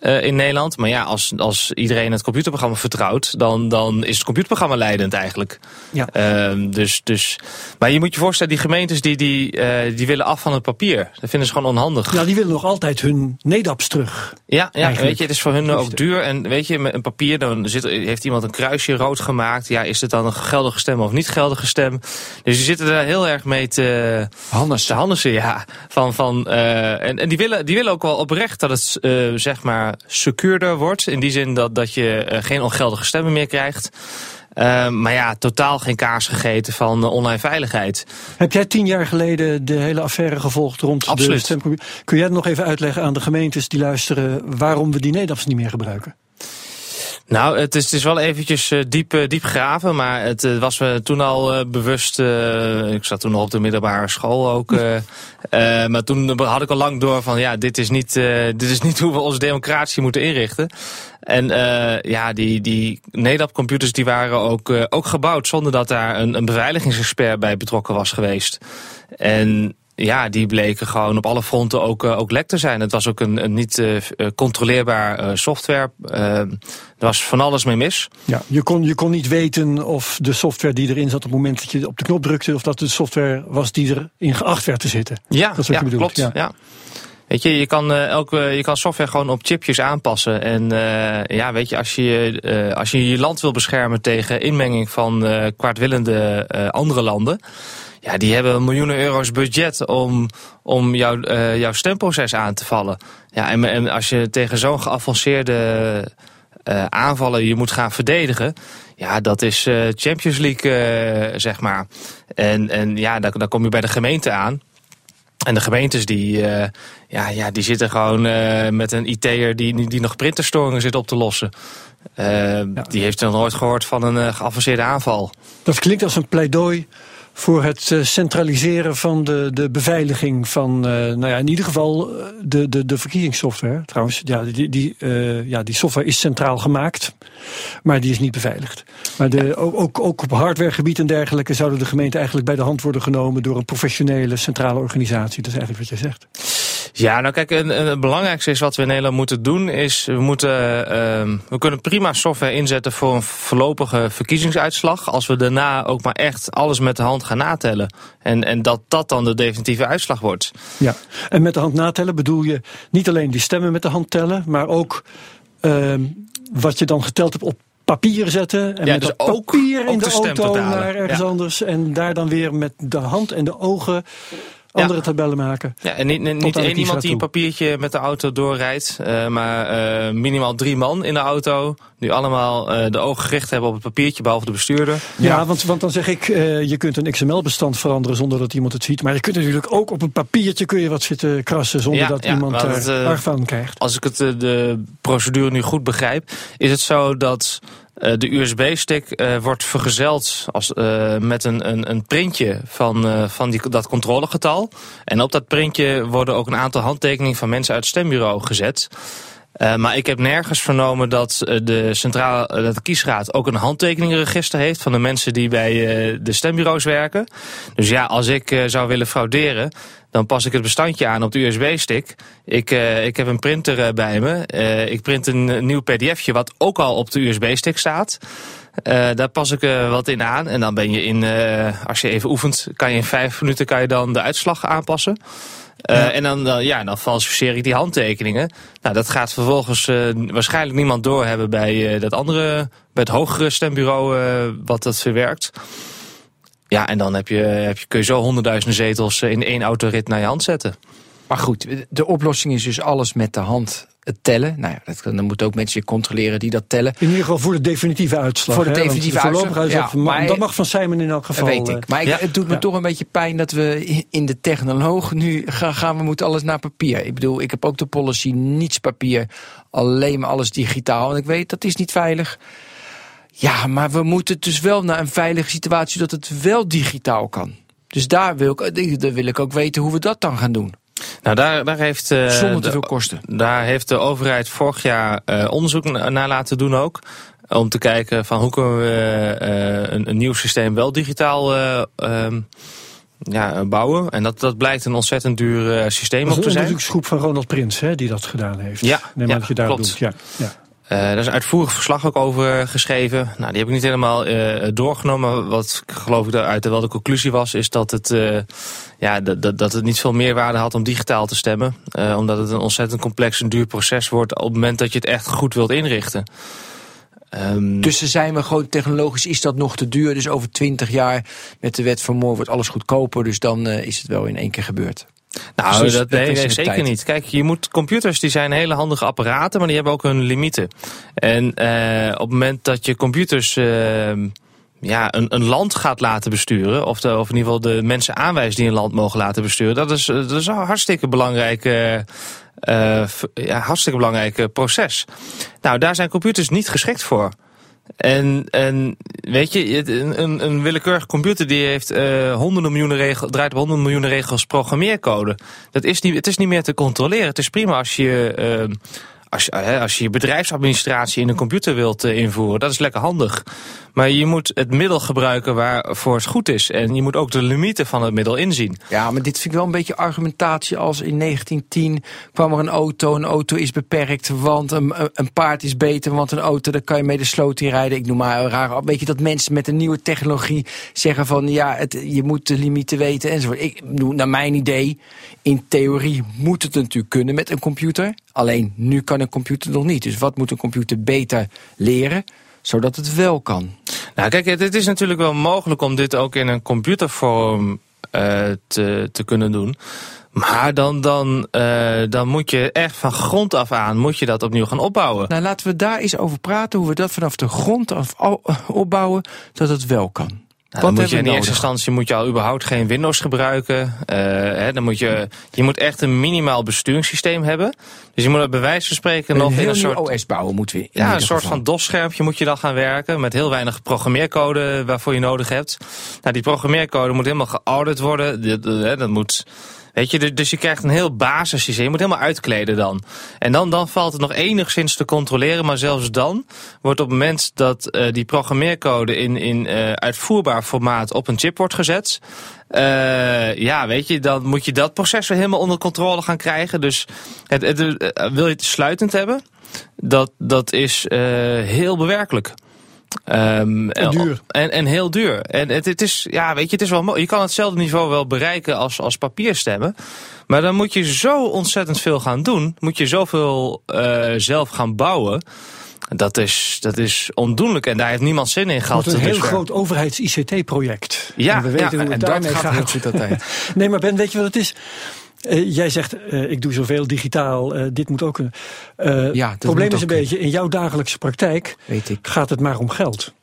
uh, in Nederland. Maar ja, als, als iedereen het computerprogramma vertrouwt, dan, dan is het computerprogramma leidend eigenlijk.
Ja.
Uh, dus, dus, maar je moet je voorstellen, die gemeentes die, die, uh, die willen af van het papier. Dat vinden ze gewoon onhandig.
Ja, die willen nog altijd hun nedaps terug.
Ja, ja weet je, het is voor hun ook duur. En weet je, met een papier, dan zit, heeft iemand een kruisje rood gemaakt. Ja, is het dan een geldige stem of niet geldige stem? Dus die zitten daar heel erg mee te...
Hannes.
Ja. Van, van, uh, en, en die willen, die willen ook wel oprecht dat het, zeg maar, secuurder wordt. In die zin dat, dat je uh, geen ongeldige stemmen meer krijgt. Uh, maar ja, totaal geen kaars gegeten van uh, online veiligheid.
Heb jij tien jaar geleden de hele affaire gevolgd rond
Absoluut.
de stemcomputer? Kun jij nog even uitleggen aan de gemeentes die luisteren waarom we die NEDAPs niet meer gebruiken?
Nou, het is, het is wel eventjes uh, diep, uh, diep graven, maar het uh, was me toen al bewust. ik zat toen nog op de middelbare school ook. (laughs) maar toen had ik al lang door van ja, dit is niet, dit is niet hoe we onze democratie moeten inrichten. En ja, die, die NEDAP-computers die waren ook, ook gebouwd zonder dat daar een, een beveiligingsexpert bij betrokken was geweest. En ja, die bleken gewoon op alle fronten ook, uh, ook lek te zijn. Het was ook een, een niet uh, controleerbaar uh, software. er was van alles mee mis.
Ja, je kon, je kon niet weten of de software die erin zat op het moment dat je op de knop drukte, of dat de software was die erin geacht werd te zitten.
Ja,
dat is wat
ja
je bedoelt.
klopt. Ja. ja. Weet je, je kan, uh, elke, je kan software gewoon op chipjes aanpassen. En uh, ja, weet je, als je, uh, als je je land wil beschermen tegen inmenging van kwaadwillende andere landen ja, die hebben miljoenen euro's budget om, om jou, uh, jouw stemproces aan te vallen. Ja, en, en als je tegen zo'n geavanceerde uh, aanvallen je moet gaan verdedigen. Ja, dat is uh, Champions League, zeg maar. En, en ja, dan, dan kom je bij de gemeente aan. En de gemeentes die, ja, ja, die zitten gewoon met een IT'er die, die nog printerstoringen zit op te lossen. Ja. Die heeft nog nooit gehoord van een geavanceerde aanval.
Dat klinkt als een pleidooi voor het eh, centraliseren van de, de beveiliging van, uh, nou ja, in ieder geval de, de, de verkiezingssoftware. Trouwens, ja, die, die, ja, die software is centraal gemaakt, maar die is niet beveiligd. Maar de, ook, ook, ook op hardwaregebied en dergelijke zouden de gemeenten eigenlijk bij de hand worden genomen door een professionele centrale organisatie. Dat is eigenlijk wat jij zegt.
Ja, nou kijk, een, een, het belangrijkste is wat we in Nederland moeten doen, is we moeten, uh, we kunnen prima software inzetten voor een voorlopige verkiezingsuitslag, als we daarna ook maar echt alles met de hand gaan natellen. En, en dat dat dan de definitieve uitslag wordt.
Ja, en met de hand natellen bedoel je niet alleen die stemmen met de hand tellen, maar ook uh, wat je dan geteld hebt op papier zetten. En
ja,
met
dus
dat papier
ook
in de,
de
auto naar ergens
Ja.
anders. En daar dan weer met de hand en de ogen andere tabellen maken.
Ja, en niet, niet
de
één iemand die een papiertje met de auto doorrijdt, eh, maar eh, minimaal drie man in de auto. Die allemaal eh, de ogen gericht hebben op het papiertje, behalve de bestuurder.
Ja, want, want dan zeg ik, je kunt een XML-bestand veranderen zonder dat iemand het ziet. Maar je kunt natuurlijk ook op een papiertje kun je wat zitten krassen zonder dat iemand arg van krijgt.
Als ik het, de procedure nu goed begrijp, is het zo dat eh, de USB-stick eh, wordt vergezeld als, eh, met een, een, een printje van, van die, dat controlegetal. En op dat printje worden ook een aantal handtekeningen van mensen uit het stembureau gezet. Maar ik heb nergens vernomen dat de centrale dat de kiesraad ook een handtekeningenregister heeft van de mensen die bij de stembureaus werken. Dus ja, als ik zou willen frauderen, dan pas ik het bestandje aan op de USB-stick. Ik, eh, ik heb een printer eh, bij me. Eh, ik print een nieuw pdfje wat ook al op de USB-stick staat. Daar pas ik wat in aan. En dan ben je in, als je even oefent, kan je in vijf minuten kan je dan de uitslag aanpassen. En dan, ja, dan falsificeer ik die handtekeningen. Nou, dat gaat vervolgens waarschijnlijk niemand doorhebben bij dat andere, bij het hogere stembureau wat dat verwerkt. Ja, en dan heb je, heb je, kun je zo honderdduizenden zetels eh, in één autorit naar je hand zetten.
Maar goed, de oplossing is dus alles met de hand het tellen. Nou ja, dat, dan moeten ook mensen controleren die dat tellen.
In ieder geval voor de definitieve uitslag.
Voor de definitieve uitslag,
uitslag,
ja, maar-
dat mag van Simon in elk geval.
weet
eh,
ik. Maar ik-
ja.
het doet me
Ja.
toch een beetje pijn dat we in de technoloog nu gaan, gaan we moeten alles naar papier. Ik bedoel, ik heb ook de policy niets papier, alleen maar alles digitaal. En ik weet dat is niet veilig. Ja, maar we moeten dus wel naar een veilige situatie dat het wel digitaal kan. Dus daar wil ik, daar wil ik ook weten hoe we dat dan gaan doen.
Nou, daar, daar heeft, eh,
Zonder te veel kosten.
Daar heeft de overheid vorig jaar eh, onderzoek na- naar laten doen ook. Om te kijken van hoe kunnen we eh, een, een nieuw systeem wel digitaal eh, ehm, ja, bouwen. En dat, dat blijkt een ontzettend duur eh, systeem
Dat
op
is
te
een
zijn.
onderzoeksgroep van Ronald Prins hè, die dat gedaan heeft.
Ja,
Neem
ja,
dat je daar
klopt.
doet. Ja, ja.
Eh, daar is een uitvoerig verslag ook over geschreven. Nou, die heb ik niet helemaal eh, doorgenomen. Wat geloof ik daaruit wel de conclusie was, is dat het, eh, ja, dat, het niet veel meerwaarde had om digitaal te stemmen. Eh, omdat het een ontzettend complex en duur proces wordt op het moment dat je het echt goed wilt inrichten.
Dus dan zijn we gewoon technologisch is dat nog te duur. Dus over twintig jaar met de wet van Moore wordt alles goedkoper. Dus dan eh, is het wel in één keer gebeurd.
Nou,
Dus
dat, nee, nee, zeker niet. Kijk, je moet, computers die zijn hele handige apparaten, maar die hebben ook hun limieten. En eh, op het moment dat je computers eh, ja, een, een land gaat laten besturen, of, de, of in ieder geval de mensen aanwijst die een land mogen laten besturen, dat is, dat is een hartstikke belangrijk, eh, eh, ja, hartstikke belangrijk eh, proces. Nou, daar zijn computers niet geschikt voor. En, en weet je, een, een, willekeurige computer die heeft eh, honderden miljoenen regels, draait op honderden miljoenen regels programmeercode. Dat is niet, het is niet meer te controleren. Het is prima als je, eh, als, je, je bedrijfsadministratie in een computer wilt eh, invoeren. Dat is lekker handig. Maar je moet het middel gebruiken waarvoor het goed is. En je moet ook de limieten van het middel inzien.
Ja, maar dit vind ik wel een beetje argumentatie als in 1910 kwam er een auto. Een auto is beperkt, want een, paard is beter. Want een auto, daar kan je mee de sloot in rijden. Ik noem maar een raar. Weet je dat mensen met een nieuwe technologie zeggen van ja, het, je moet de limieten weten enzovoort. Ik bedoel, naar mijn idee, in theorie moet het natuurlijk kunnen met een computer. Alleen nu kan een computer nog niet. Dus wat moet een computer beter leren, zodat het wel kan?
Nou, kijk, het, is natuurlijk wel mogelijk om dit ook in een computervorm eh, te, te kunnen doen. Maar dan, dan, eh, dan moet je echt van grond af aan moet je dat opnieuw gaan opbouwen.
Nou, laten we daar eens over praten, hoe we dat vanaf de grond af al- opbouwen, dat het wel kan.
Dan moet je in
we
eerste instantie moet je al überhaupt geen Windows gebruiken. Eh, hè, dan moet je, je moet echt een minimaal besturingssysteem hebben. Dus je moet er bij wijze van spreken
Een
nog in een soort
OS bouwen moeten we.
Ja, een soort
geval.
van DOS-schermpje moet je dan gaan werken. Met heel weinig programmeercode waarvoor je nodig hebt. Nou, die programmeercode moet helemaal geaudit worden. Dat moet. Weet je, dus je krijgt een heel basissysteem. Je moet helemaal uitkleden dan. En dan, dan valt het nog enigszins te controleren. Maar zelfs dan wordt op het moment dat eh, die programmeercode in, in eh, uitvoerbaar formaat op een chip wordt gezet. eh, ja, weet je, dan moet je dat proces weer helemaal onder controle gaan krijgen. Dus het, wil je het sluitend hebben? Dat, dat is heel bewerkelijk. Ehm,
En duur.
En, en heel duur. En het, het is, ja, weet je, het is wel mooi. Je kan hetzelfde niveau wel bereiken als, als papierstemmen. Maar dan moet je zo ontzettend veel gaan doen. Moet je zoveel eh, zelf gaan bouwen. Dat is, dat is ondoenlijk. En daar heeft niemand zin in
Het
gehad.
wordt een
tot
heel groot overheids-ICT-project.
Ja,
en we weten
ja,
hoe
En
het
dat
daarmee
gaat
gaat. (laughs) Nee, maar Ben, weet je wat het is? Eh, jij zegt, eh, ik doe zoveel digitaal, eh, dit moet ook kunnen.
Ja,
het probleem is een beetje, in jouw dagelijkse praktijk
Weet ik,
gaat het maar om geld.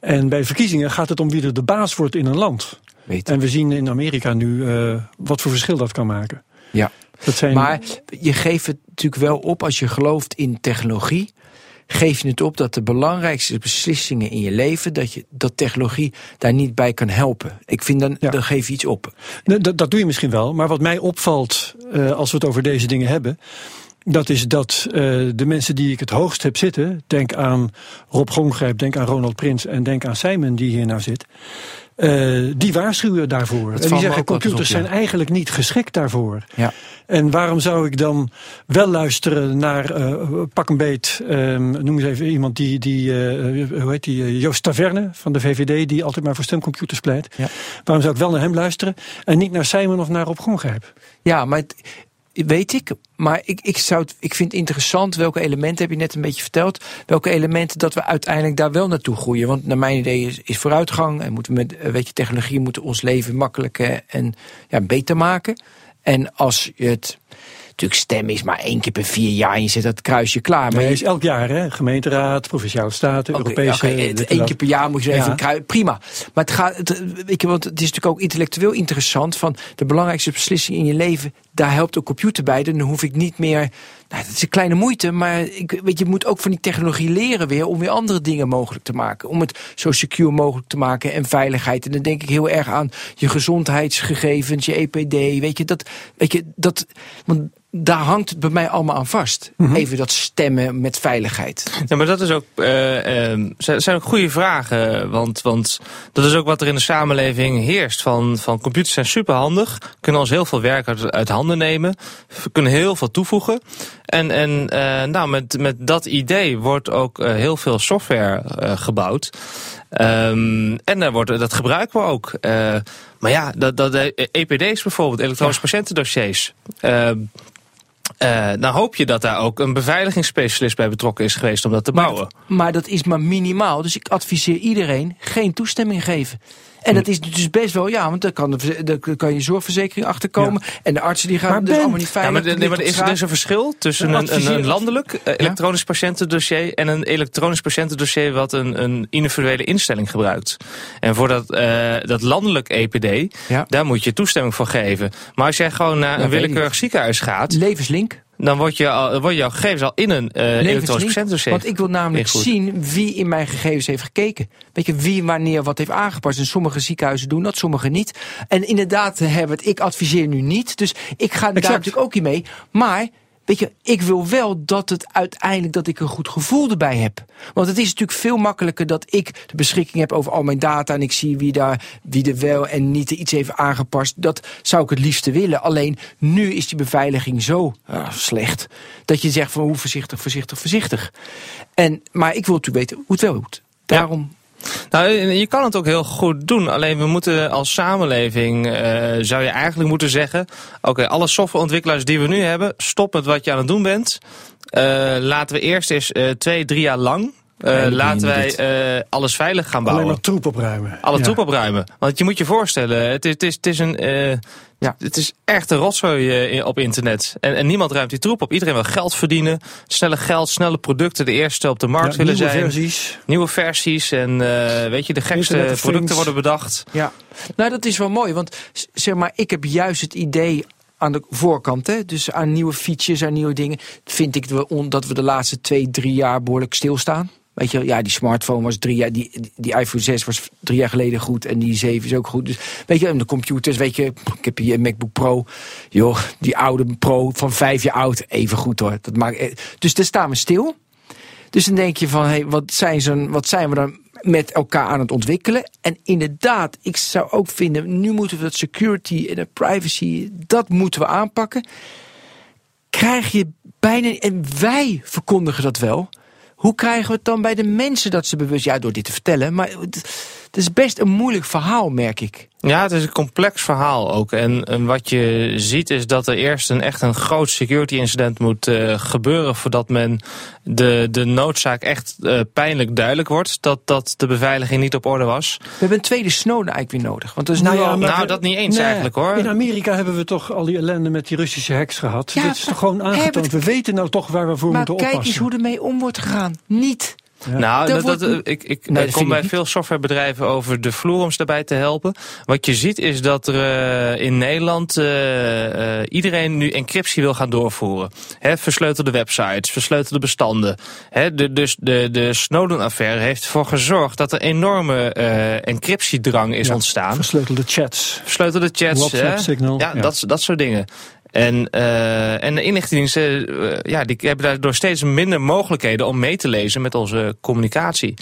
En bij verkiezingen gaat het om wie er de baas wordt in een land.
weet ik.
En we zien in Amerika nu wat voor verschil dat kan maken.
Ja.
Dat zijn,
Maar je geeft het natuurlijk wel op als je gelooft in technologie. Geef je het op dat de belangrijkste beslissingen in je leven, dat, je, dat technologie daar niet bij kan helpen. Ik vind dan,
Ja.
dan geef je iets op.
Dat, dat doe je misschien wel. Maar wat mij opvalt eh, als we het over deze dingen hebben. Dat is dat eh, de mensen die ik het hoogst heb zitten. Denk aan Rob Gongrijp, denk aan Ronald Prins en denk aan Simon die hier nou zit. Eh, die waarschuwen daarvoor. en die zeggen computers
op, ja.
zijn eigenlijk niet geschikt daarvoor.
Ja.
En waarom zou ik dan wel luisteren naar eh, pak een beet, ehm, noem eens even iemand die, die eh, hoe heet die, Joost Taverne van de VVD, die altijd maar voor stemcomputers pleit.
Ja.
Waarom zou ik wel naar hem luisteren en niet naar Simon of naar Rob Gongrijp?
Ja, maar het- weet ik. Maar ik, ik, zou het, ik vind het interessant welke elementen, heb je net een beetje verteld, welke elementen dat we uiteindelijk daar wel naartoe groeien. Want naar mijn idee is, is vooruitgang en moeten we met, eh, weet je, technologie moeten ons leven makkelijker en ja, beter maken. En als je het, natuurlijk stemmen is maar één keer per vier jaar en je zet dat kruisje klaar. Maar je,
is elk jaar, hè? Gemeenteraad, provinciale staten,
Oké,
Europese.
één
dat.
keer per jaar moet je even
Ja.
een Prima. Maar het gaat, het, weet je, want het is natuurlijk ook intellectueel interessant. Van de belangrijkste beslissing in je leven, daar helpt een computer bij. Dan hoef ik niet meer. Nou, dat is een kleine moeite, maar ik, weet je, moet ook van die technologie leren weer om weer andere dingen mogelijk te maken. Om het zo secure mogelijk te maken en veiligheid. En dan denk ik heel erg aan je gezondheidsgegevens, je EPD. Weet je, dat, weet je, dat, want daar hangt het bij mij allemaal aan vast.
Mhm.
Even dat stemmen met veiligheid.
Ja, maar dat is ook, eh, zijn, zijn ook goede vragen. Want, want dat is ook wat er in de samenleving heerst. Van, van computers zijn superhandig, kunnen ons heel veel werk uit, uit handen nemen, we kunnen heel veel toevoegen. En, en eh, nou, met, met dat idee wordt ook eh, heel veel software eh, gebouwd. Ehm, en daar wordt, dat gebruiken we ook. Maar ja, dat, dat, EPD's bijvoorbeeld, elektronische patiëntendossiers. Ehm, eh, dan hoop je dat daar ook een beveiligingsspecialist bij betrokken is geweest om dat te bouwen.
Maar dat is maar minimaal. Dus ik adviseer iedereen geen toestemming geven. En dat is dus best wel, ja, want daar kan, de, daar kan je zorgverzekering achterkomen. En de artsen die gaan
Maar
dus
Ben-
allemaal niet
Ja,
veilig.
maar, de- nee, maar er is, er is een verschil tussen
Een
een, landelijk eh, elektronisch patiëntendossier en een elektronisch patiëntendossier wat een, een individuele instelling gebruikt. En voor dat, eh, dat landelijk EPD,
Ja.
daar moet je toestemming voor geven. Maar als jij gewoon naar
Ja,
een willekeurig ziekenhuis gaat,
Levenslink.
Dan word je al, worden jouw gegevens al in een eh elektronisch patiëntendossier.
Want ik wil namelijk
ingevoerd.
zien wie in mijn gegevens heeft gekeken. Weet je, wie wanneer wat heeft aangepast. En sommige ziekenhuizen doen dat, sommige niet. En inderdaad, Herbert, ik adviseer nu niet. Dus ik ga daar natuurlijk ook in mee. Maar... Weet je, ik wil wel dat het uiteindelijk dat ik een goed gevoel erbij heb. Want het is natuurlijk veel makkelijker dat ik de beschikking heb over al mijn data en ik zie wie daar wie er wel en niet iets heeft aangepast. Dat zou ik het liefste willen. Alleen nu is die beveiliging zo ah, slecht dat je zegt van hoe voorzichtig, voorzichtig, voorzichtig. En maar ik wil natuurlijk weten hoe het wel moet. Daarom
Nou, je kan het ook heel goed doen. Alleen we moeten als samenleving, eh, zou je eigenlijk moeten zeggen... oké, alle softwareontwikkelaars die we nu hebben... stop met wat je aan het doen bent. Eh, laten we eerst eens eh, twee, drie jaar lang... Uh,
Nee,
laten wij eh, alles veilig gaan
Alleen
bouwen.
maar troep opruimen.
Alle
Ja.
troep opruimen. Want je moet je voorstellen, het is, het is, het is een.
Ja.
Het is echt een rotzooi eh, op internet. En, en niemand ruimt die troep op. Iedereen wil geld verdienen. Snelle geld, snelle producten. De eerste op de markt
Ja,
willen
nieuwe
zijn.
versies.
Nieuwe versies. En eh, weet je, de gekste
Internet
producten
Things.
worden bedacht.
Ja, nou dat is wel mooi, want zeg maar, ik heb juist het idee aan de voorkant, hè, dus aan nieuwe features, aan nieuwe dingen, vind ik dat we, on- dat we de laatste twee, drie jaar behoorlijk stilstaan. Weet je, ja, die smartphone was drie jaar, die, die- iPhone 6 was drie jaar geleden goed en die 7 is ook goed. Dus weet je, en de computers, weet je, ik heb hier een MacBook Pro, joh, die oude Pro van vijf jaar oud, even goed hoor. Dat maakt, eh, dus daar staan we stil. Dus dan denk je van, hé, hey, wat, zijn wat zijn we dan met elkaar aan het ontwikkelen? En inderdaad, ik zou ook vinden, nu moeten we dat security en privacy, dat moeten we aanpakken. Krijg je bijna, en wij verkondigen dat wel. Hoe krijgen we het dan bij de mensen dat ze bewust, ja, door dit te vertellen, maar het, het is best een moeilijk verhaal, merk ik.
Ja, het is een complex verhaal ook. En, en wat je ziet is dat er eerst een echt een groot security incident moet eh, gebeuren voordat men de, de noodzaak echt eh, pijnlijk duidelijk wordt dat, dat de beveiliging niet op orde was.
We hebben een tweede Snowden eigenlijk weer nodig. Want is
Nou ja, maar-
nou, dat niet eens
Nee,
eigenlijk hoor.
In Amerika hebben we toch al die ellende met die Russische hacks gehad.
Ja,
Dit is toch gewoon
maar
aangetoond. We weten nou toch waar we voor
maar
moeten
kijk
oppassen.
eens hoe ermee om wordt gegaan. Niet.
Ja.
Nou,
Dat
dat, dat,
wordt-
ik, ik
Nee,
kom
ik
bij veel softwarebedrijven over de vloer om ze daarbij te helpen. Wat je ziet is dat er eh, in Nederland eh, eh, iedereen nu encryptie wil gaan doorvoeren. Hè, versleutelde websites, versleutelde bestanden. Hè, de, dus de, de Snowden-affaire heeft ervoor gezorgd dat er enorme encryptiedrang is
Ja,
ontstaan.
Versleutelde chats.
Versleutelde chats,
WhatsApp,
hè?
Signal,
Ja,
ja.
Dat, dat soort dingen. En, eh, en de inlichtingendiensten eh, ja, die hebben daardoor steeds minder mogelijkheden om mee te lezen met onze communicatie.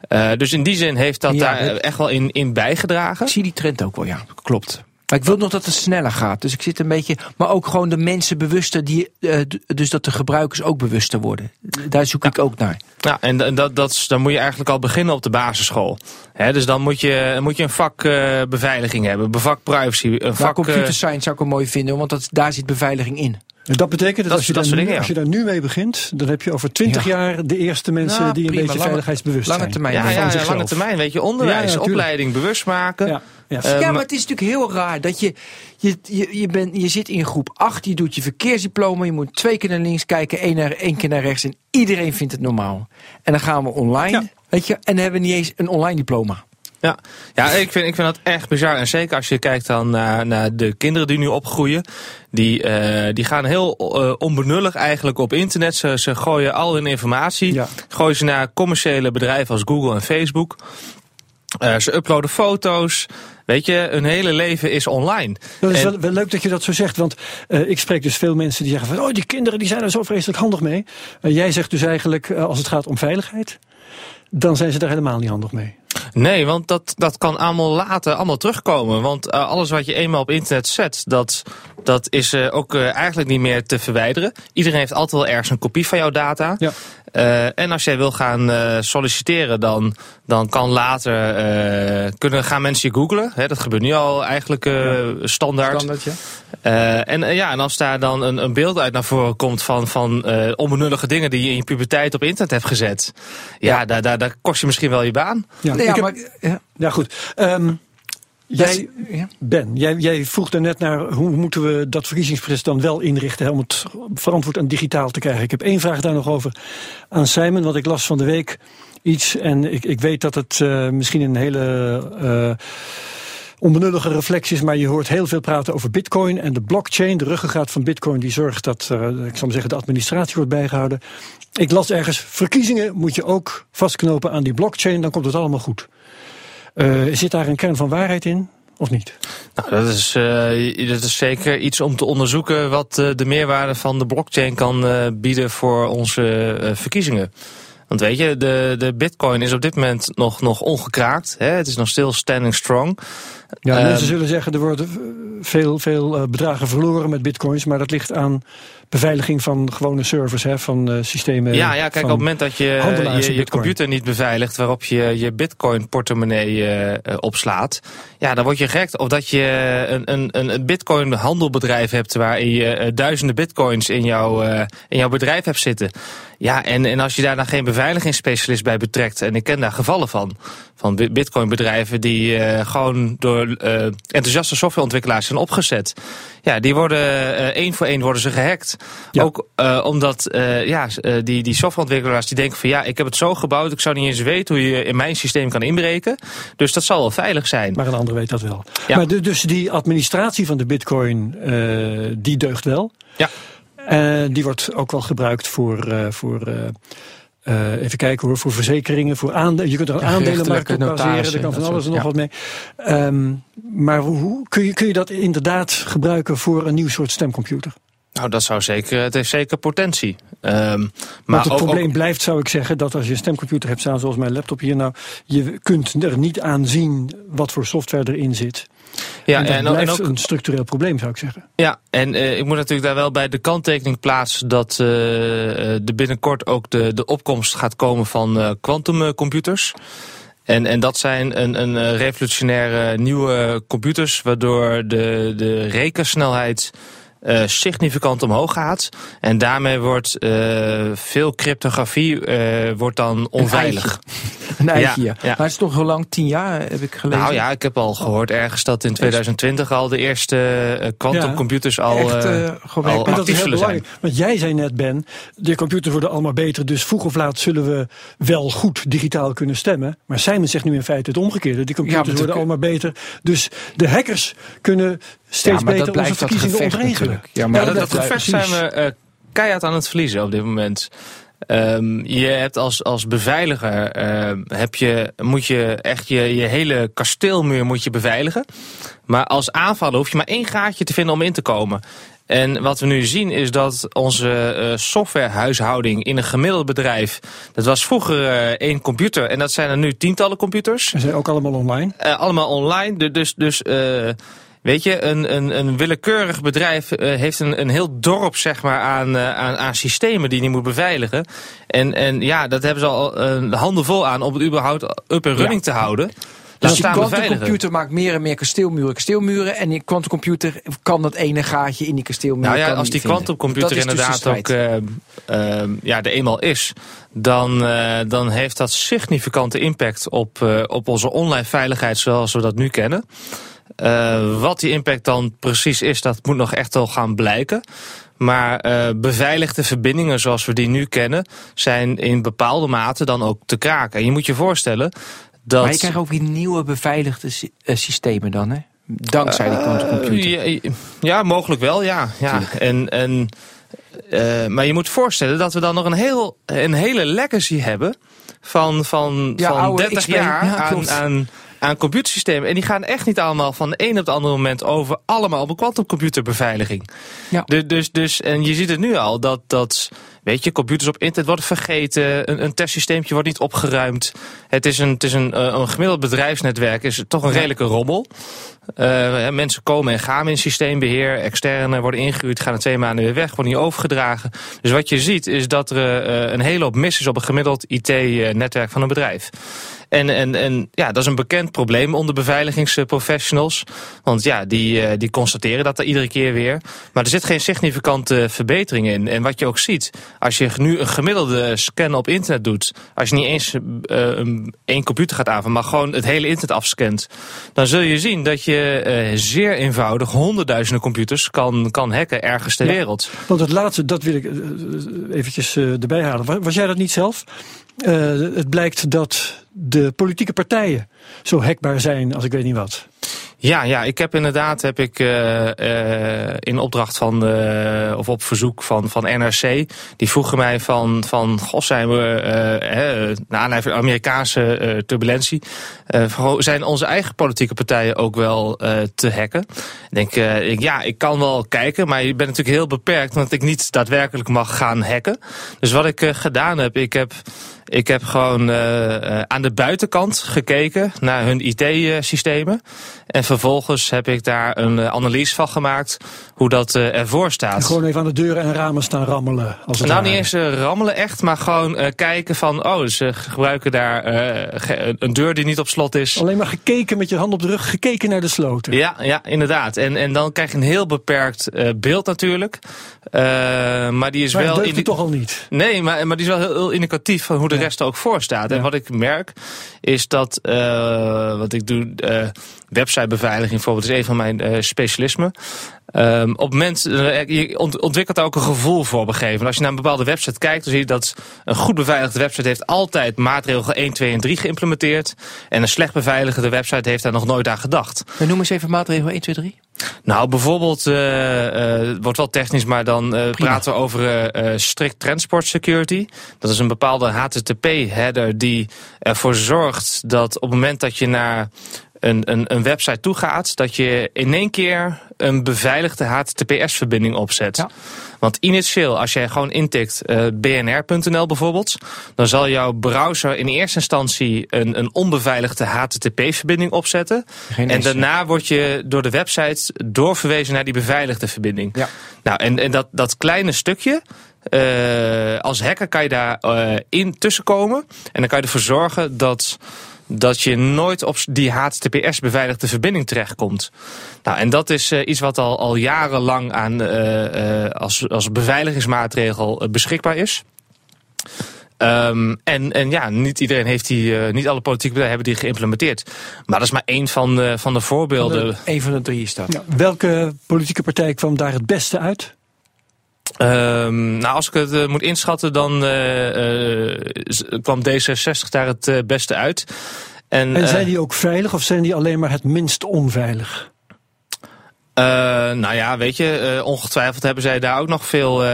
Eh, dus in die zin heeft dat
Ja,
daar echt wel in, in bijgedragen.
Ik zie die trend ook wel, ja. Klopt. Maar ik wil nog dat het sneller gaat. Dus ik zit een beetje. Maar ook gewoon de mensen bewuster. Die, eh, dus dat de gebruikers ook bewuster worden. Daar zoek ik ook naar.
Ja, en dat, dat, dan moet je eigenlijk al beginnen op de basisschool. Hè, dus dan moet je, moet je een vak eh, beveiliging hebben, een vak privacy, een vak...
computer
eh,
science zou ik wel mooi vinden. Want dat, daar zit beveiliging in.
En Dat betekent dat,
Dat-
als, je
dat
nu, als je daar nu mee begint, dan heb je over twintig
Ja.
jaar de eerste mensen
Ja,
die een
prima.
beetje
Lange-
veiligheidsbewust
Lange
zijn.
termijn.
ja, ja, ja, lange termijn, weet je, onderwijs,
Ja, ja, tuurlijk.
opleiding, bewust maken.
Ja.
Eh,
ja,
maar-
het is natuurlijk heel raar dat je, je, je, je, bent, je zit in groep 8, je doet je verkeersdiploma, je moet twee keer naar links kijken, één, naar, één keer naar rechts en iedereen vindt het normaal. En dan gaan we online,
Ja.
weet je, en dan hebben we niet eens een online diploma.
Ja, ja ik, vind, ik vind dat echt bizar. En zeker als je kijkt dan naar, naar de kinderen die nu opgroeien. Die, eh, die gaan heel eh, onbenullig eigenlijk op internet. Ze, ze gooien al hun informatie.
Ja.
Gooien ze naar commerciële bedrijven als Google en Facebook. Eh, ze uploaden foto's. Weet je, hun hele leven is online.
Dat is
En-
wel, wel leuk dat je dat zo zegt, want eh, ik spreek dus veel mensen die zeggen van, oh die kinderen die zijn er zo vreselijk handig mee. Eh, jij zegt dus eigenlijk, als het gaat om veiligheid, dan zijn ze daar helemaal niet handig mee.
Nee, want dat, dat kan allemaal later allemaal terugkomen. Want alles wat je eenmaal op internet zet, dat, dat is eh, ook eh, eigenlijk niet meer te verwijderen. Iedereen heeft altijd wel ergens een kopie van jouw data.
Ja.
Eh, en als jij wil gaan eh, solliciteren, dan, dan kan later eh, kunnen gaan mensen je googlen. Hè, dat gebeurt nu al eigenlijk eh, standaard.
ja.
Eh, en, ja, en als daar dan een, een beeld uit naar voren komt van, van eh, onbenullige dingen die je in je puberteit op internet hebt gezet. Ja, Daar, daar, daar kost je misschien wel je baan.
Ja,
Nee,
ik
ja,
heb-
maar, ja,
ja goed. Ehm, jij. Ben, jij, jij vroeg daarnet naar hoe moeten we dat verkiezingsproces dan wel inrichten hè, om het verantwoord en digitaal te krijgen. Ik heb één vraag daar nog over aan Simon, want ik las van de week iets en ik, ik weet dat het eh, misschien een hele eh, onbenullige reflectie is, maar je hoort heel veel praten over bitcoin en de blockchain, de ruggengraat van bitcoin die zorgt dat, eh, ik zal maar zeggen, de administratie wordt bijgehouden. Ik las ergens, verkiezingen moet je ook vastknopen aan die blockchain, dan komt het allemaal goed. Eh, zit daar een kern van waarheid in? Of niet?
Nou, dat is, eh, dat is zeker iets om te onderzoeken wat eh, de meerwaarde van de blockchain kan bieden voor onze verkiezingen. Want weet je, de, de bitcoin is op dit moment nog, nog ongekraakt. Hè? Het is nog stil standing strong.
Ja,
Ehm,
mensen zullen zeggen, er worden veel, veel bedragen verloren met bitcoins, maar dat ligt aan beveiliging van gewone servers, hè, van uh, systemen.
Ja, ja, kijk, op het moment dat je je, je, computer niet beveiligt, waarop je je bitcoin portemonnee uh, opslaat, ja, dan word je gek. Of dat je een, een, een bitcoin handelbedrijf hebt waarin je duizenden bitcoins in, jouw in jouw bedrijf hebt zitten. Ja, en, en als je daar dan geen beveiligingsspecialist bij betrekt, en ik ken daar gevallen van, van bitcoinbedrijven die uh, gewoon door uh, enthousiaste softwareontwikkelaars zijn opgezet. Ja, die worden uh, één voor één worden ze gehackt. Ja. Ook omdat ja, die, die softwareontwikkelaars die denken van ja, ik heb het zo gebouwd, ik zou niet eens weten hoe je in mijn systeem kan inbreken. Dus dat zal wel veilig zijn.
Maar een ander weet dat wel. Ja. Maar de, dus die administratie van de bitcoin, die deugt wel.
Ja.
Die wordt ook wel gebruikt voor, voor uh, even kijken hoor, voor verzekeringen, voor aandelen. Je kunt er een aandelenmarkt op baseren, er kan van alles en nog ja. wat mee. Um, maar hoe, kun, je, kun je dat inderdaad gebruiken voor een nieuw soort stemcomputer?
Nou, dat zou zeker, het heeft zeker potentie.
Um, maar het ook, probleem ook... blijft, zou ik zeggen, dat als je een stemcomputer hebt staan, zoals mijn laptop hier nou, je kunt er niet aan zien wat voor software erin zit. Ja, en dat en, blijft en ook, een structureel probleem, zou ik zeggen.
Ja, en uh, ik moet natuurlijk daar wel bij de kanttekening plaatsen dat uh, er binnenkort ook de, de opkomst gaat komen van quantumcomputers. Uh, en, en dat zijn een, een revolutionaire nieuwe computers, waardoor de, de rekensnelheid uh, significant omhoog gaat. En daarmee wordt uh, veel cryptografie uh, wordt dan onveilig. (laughs)
Een eitje, ja, ja. Maar het is toch heel lang, tien jaar heb ik gelezen.
Nou ja, ik heb al gehoord ergens dat in 2020 al de eerste quantumcomputers ja, al, echt, al actief zullen zijn.
Want jij zei net, Ben, de computers worden allemaal beter, dus vroeg of laat zullen we wel goed digitaal kunnen stemmen. Maar Simon zegt nu in feite het omgekeerde. Die computers worden allemaal beter, dus de hackers kunnen steeds beter onze verkiezingen ontregelen.
Ja, maar ja, dat, dat, zijn we uh, keihard aan het verliezen op dit moment. Um, je hebt als, als beveiliger uh, heb je, moet je echt je, je hele kasteelmuur moet je beveiligen. Maar als aanvaller hoef je maar één gaatje te vinden om in te komen. En wat we nu zien is dat onze uh, softwarehuishouding in een gemiddeld bedrijf... dat was vroeger één computer en dat zijn er nu tientallen computers.
Ze zijn ook allemaal online?
Uh, allemaal online, dus... dus Weet je, een, een, een willekeurig bedrijf uh, heeft een, een heel dorp zeg maar, aan, uh, aan, aan systemen die die moet beveiligen. En, en ja, dat hebben ze al uh, handen vol aan om het überhaupt up en running ja. te houden.
Dus die quantumcomputer maakt meer en meer kasteelmuren, kasteelmuren. En die quantumcomputer kan dat ene gaatje in die kasteelmuur.
Nou ja, als die quantumcomputer dus inderdaad dus ook uh, uh, ja, er eenmaal is, dan, uh, dan heeft dat significante impact op, op onze online veiligheid zoals we dat nu kennen. Uh, wat die impact dan precies is, dat moet nog echt wel gaan blijken. Maar uh, beveiligde verbindingen zoals we die nu kennen, zijn in bepaalde mate dan ook te kraken. En je moet je voorstellen dat.
Maar je krijgt ook weer nieuwe beveiligde uh, systemen dan, hè? Dankzij die quantumcomputer.
Ja, ja, mogelijk wel, ja. ja. En, en, maar je moet voorstellen dat we dan nog een, heel, een hele legacy hebben van, van, ja, van 30 XP, jaar ja, aan, aan aan computersystemen. En die gaan echt niet allemaal van de een op het andere moment over allemaal op een quantumcomputerbeveiliging. Ja. Dus, dus, dus, en je ziet het nu al dat, dat weet je, computers op internet worden vergeten, een, een testsysteempje wordt niet opgeruimd. Het is een, het is een, eh, een gemiddeld bedrijfsnetwerk, is toch een redelijke rommel. Uh, mensen komen en gaan in systeembeheer. Externe worden ingehuurd, gaan er twee maanden weer weg, worden niet overgedragen. Dus wat je ziet is dat er uh, een hele hoop mis is op een gemiddeld IT-netwerk van een bedrijf. En, en, en ja, dat is een bekend probleem onder beveiligingsprofessionals. Want ja, die, uh, die constateren dat er iedere keer weer. Maar er zit geen significante verbetering in. En wat je ook ziet, als je nu een gemiddelde scan op internet doet... als je niet eens uh, één computer gaat aanvallen, maar gewoon het hele internet afscant... dan zul je zien dat je uh, zeer eenvoudig honderdduizenden computers kan, kan hacken ergens ter ja, wereld.
Want het laatste, dat wil ik eventjes erbij halen. Was jij dat niet zelf? Uh, het blijkt dat de politieke partijen zo hekbaar zijn als ik weet niet wat.
Ja, ja, ik heb inderdaad heb ik uh, uh, in opdracht van of op verzoek van, van NRC, die vroegen mij van, van zijn we uh, na aanleiding van Amerikaanse turbulentie, zijn onze eigen politieke partijen ook wel te hacken? Ik denk, ik, ja, ik kan wel kijken, maar je bent natuurlijk heel beperkt, omdat ik niet daadwerkelijk mag gaan hacken. Dus wat ik gedaan heb, ik heb Ik heb gewoon uh, aan de buitenkant gekeken naar hun IT-systemen. En vervolgens heb ik daar een analyse van gemaakt hoe dat uh, ervoor staat. En
gewoon even aan de deuren en ramen staan rammelen. Als het
nou, niet eens rammelen echt, maar gewoon kijken van... oh, ze gebruiken daar een deur die niet op slot is.
Alleen maar gekeken met je hand op de rug, gekeken naar de sloten.
Ja, ja inderdaad. En, en dan krijg je een heel beperkt beeld natuurlijk. maar die is
maar
wel...
in toch al niet?
Nee, maar, maar die is wel heel, heel indicatief van hoe de rest er ook voor staat. En wat ik merk is dat, uh, wat ik doe, uh, websitebeveiliging bijvoorbeeld is een van mijn uh, specialismen. Um, op moment, je ontwikkelt daar ook een gevoel voor moment. Als je naar een bepaalde website kijkt, dan zie je dat een goed beveiligde website heeft altijd maatregel 1, 2 en 3 geïmplementeerd. En een slecht beveiligde website heeft daar nog nooit aan gedacht.
Maar noem eens even maatregel 1, 2, 3.
Nou, bijvoorbeeld, uh, uh, wordt wel technisch, maar dan uh, praten we over strict transport security. Dat is een bepaalde HTTP-header die ervoor zorgt dat op het moment dat je naar een, een, een website toe gaat, dat je in één keer een beveiligde HTTPS-verbinding opzet. Ja. Want initieel, als jij gewoon intikt uh, bnr.nl bijvoorbeeld, dan zal jouw browser in eerste instantie een, een onbeveiligde HTTP-verbinding opzetten. en daarna word je door de website doorverwezen naar die beveiligde verbinding. Ja. Nou, en, en dat, dat kleine stukje, uh, als hacker kan je daar uh, in tussenkomen. En dan kan je ervoor zorgen dat dat je nooit op die HTTPS-beveiligde verbinding terechtkomt. Nou, en dat is uh, iets wat al, al jarenlang aan, uh, uh, als, als beveiligingsmaatregel beschikbaar is. Um, en, en ja, niet iedereen heeft die, niet alle politieke partijen hebben die geïmplementeerd. Maar dat is maar één van de, van de voorbeelden.
Eén van de drie is dat. Ja,
welke politieke partij kwam daar het beste uit?
Um, nou, als ik het uh, moet inschatten, dan uh, uh, kwam D66 daar het beste uit.
En, en zijn die ook veilig of zijn die alleen maar het minst onveilig?
Uh, nou ja, weet je, uh, ongetwijfeld hebben zij daar ook nog veel. Uh,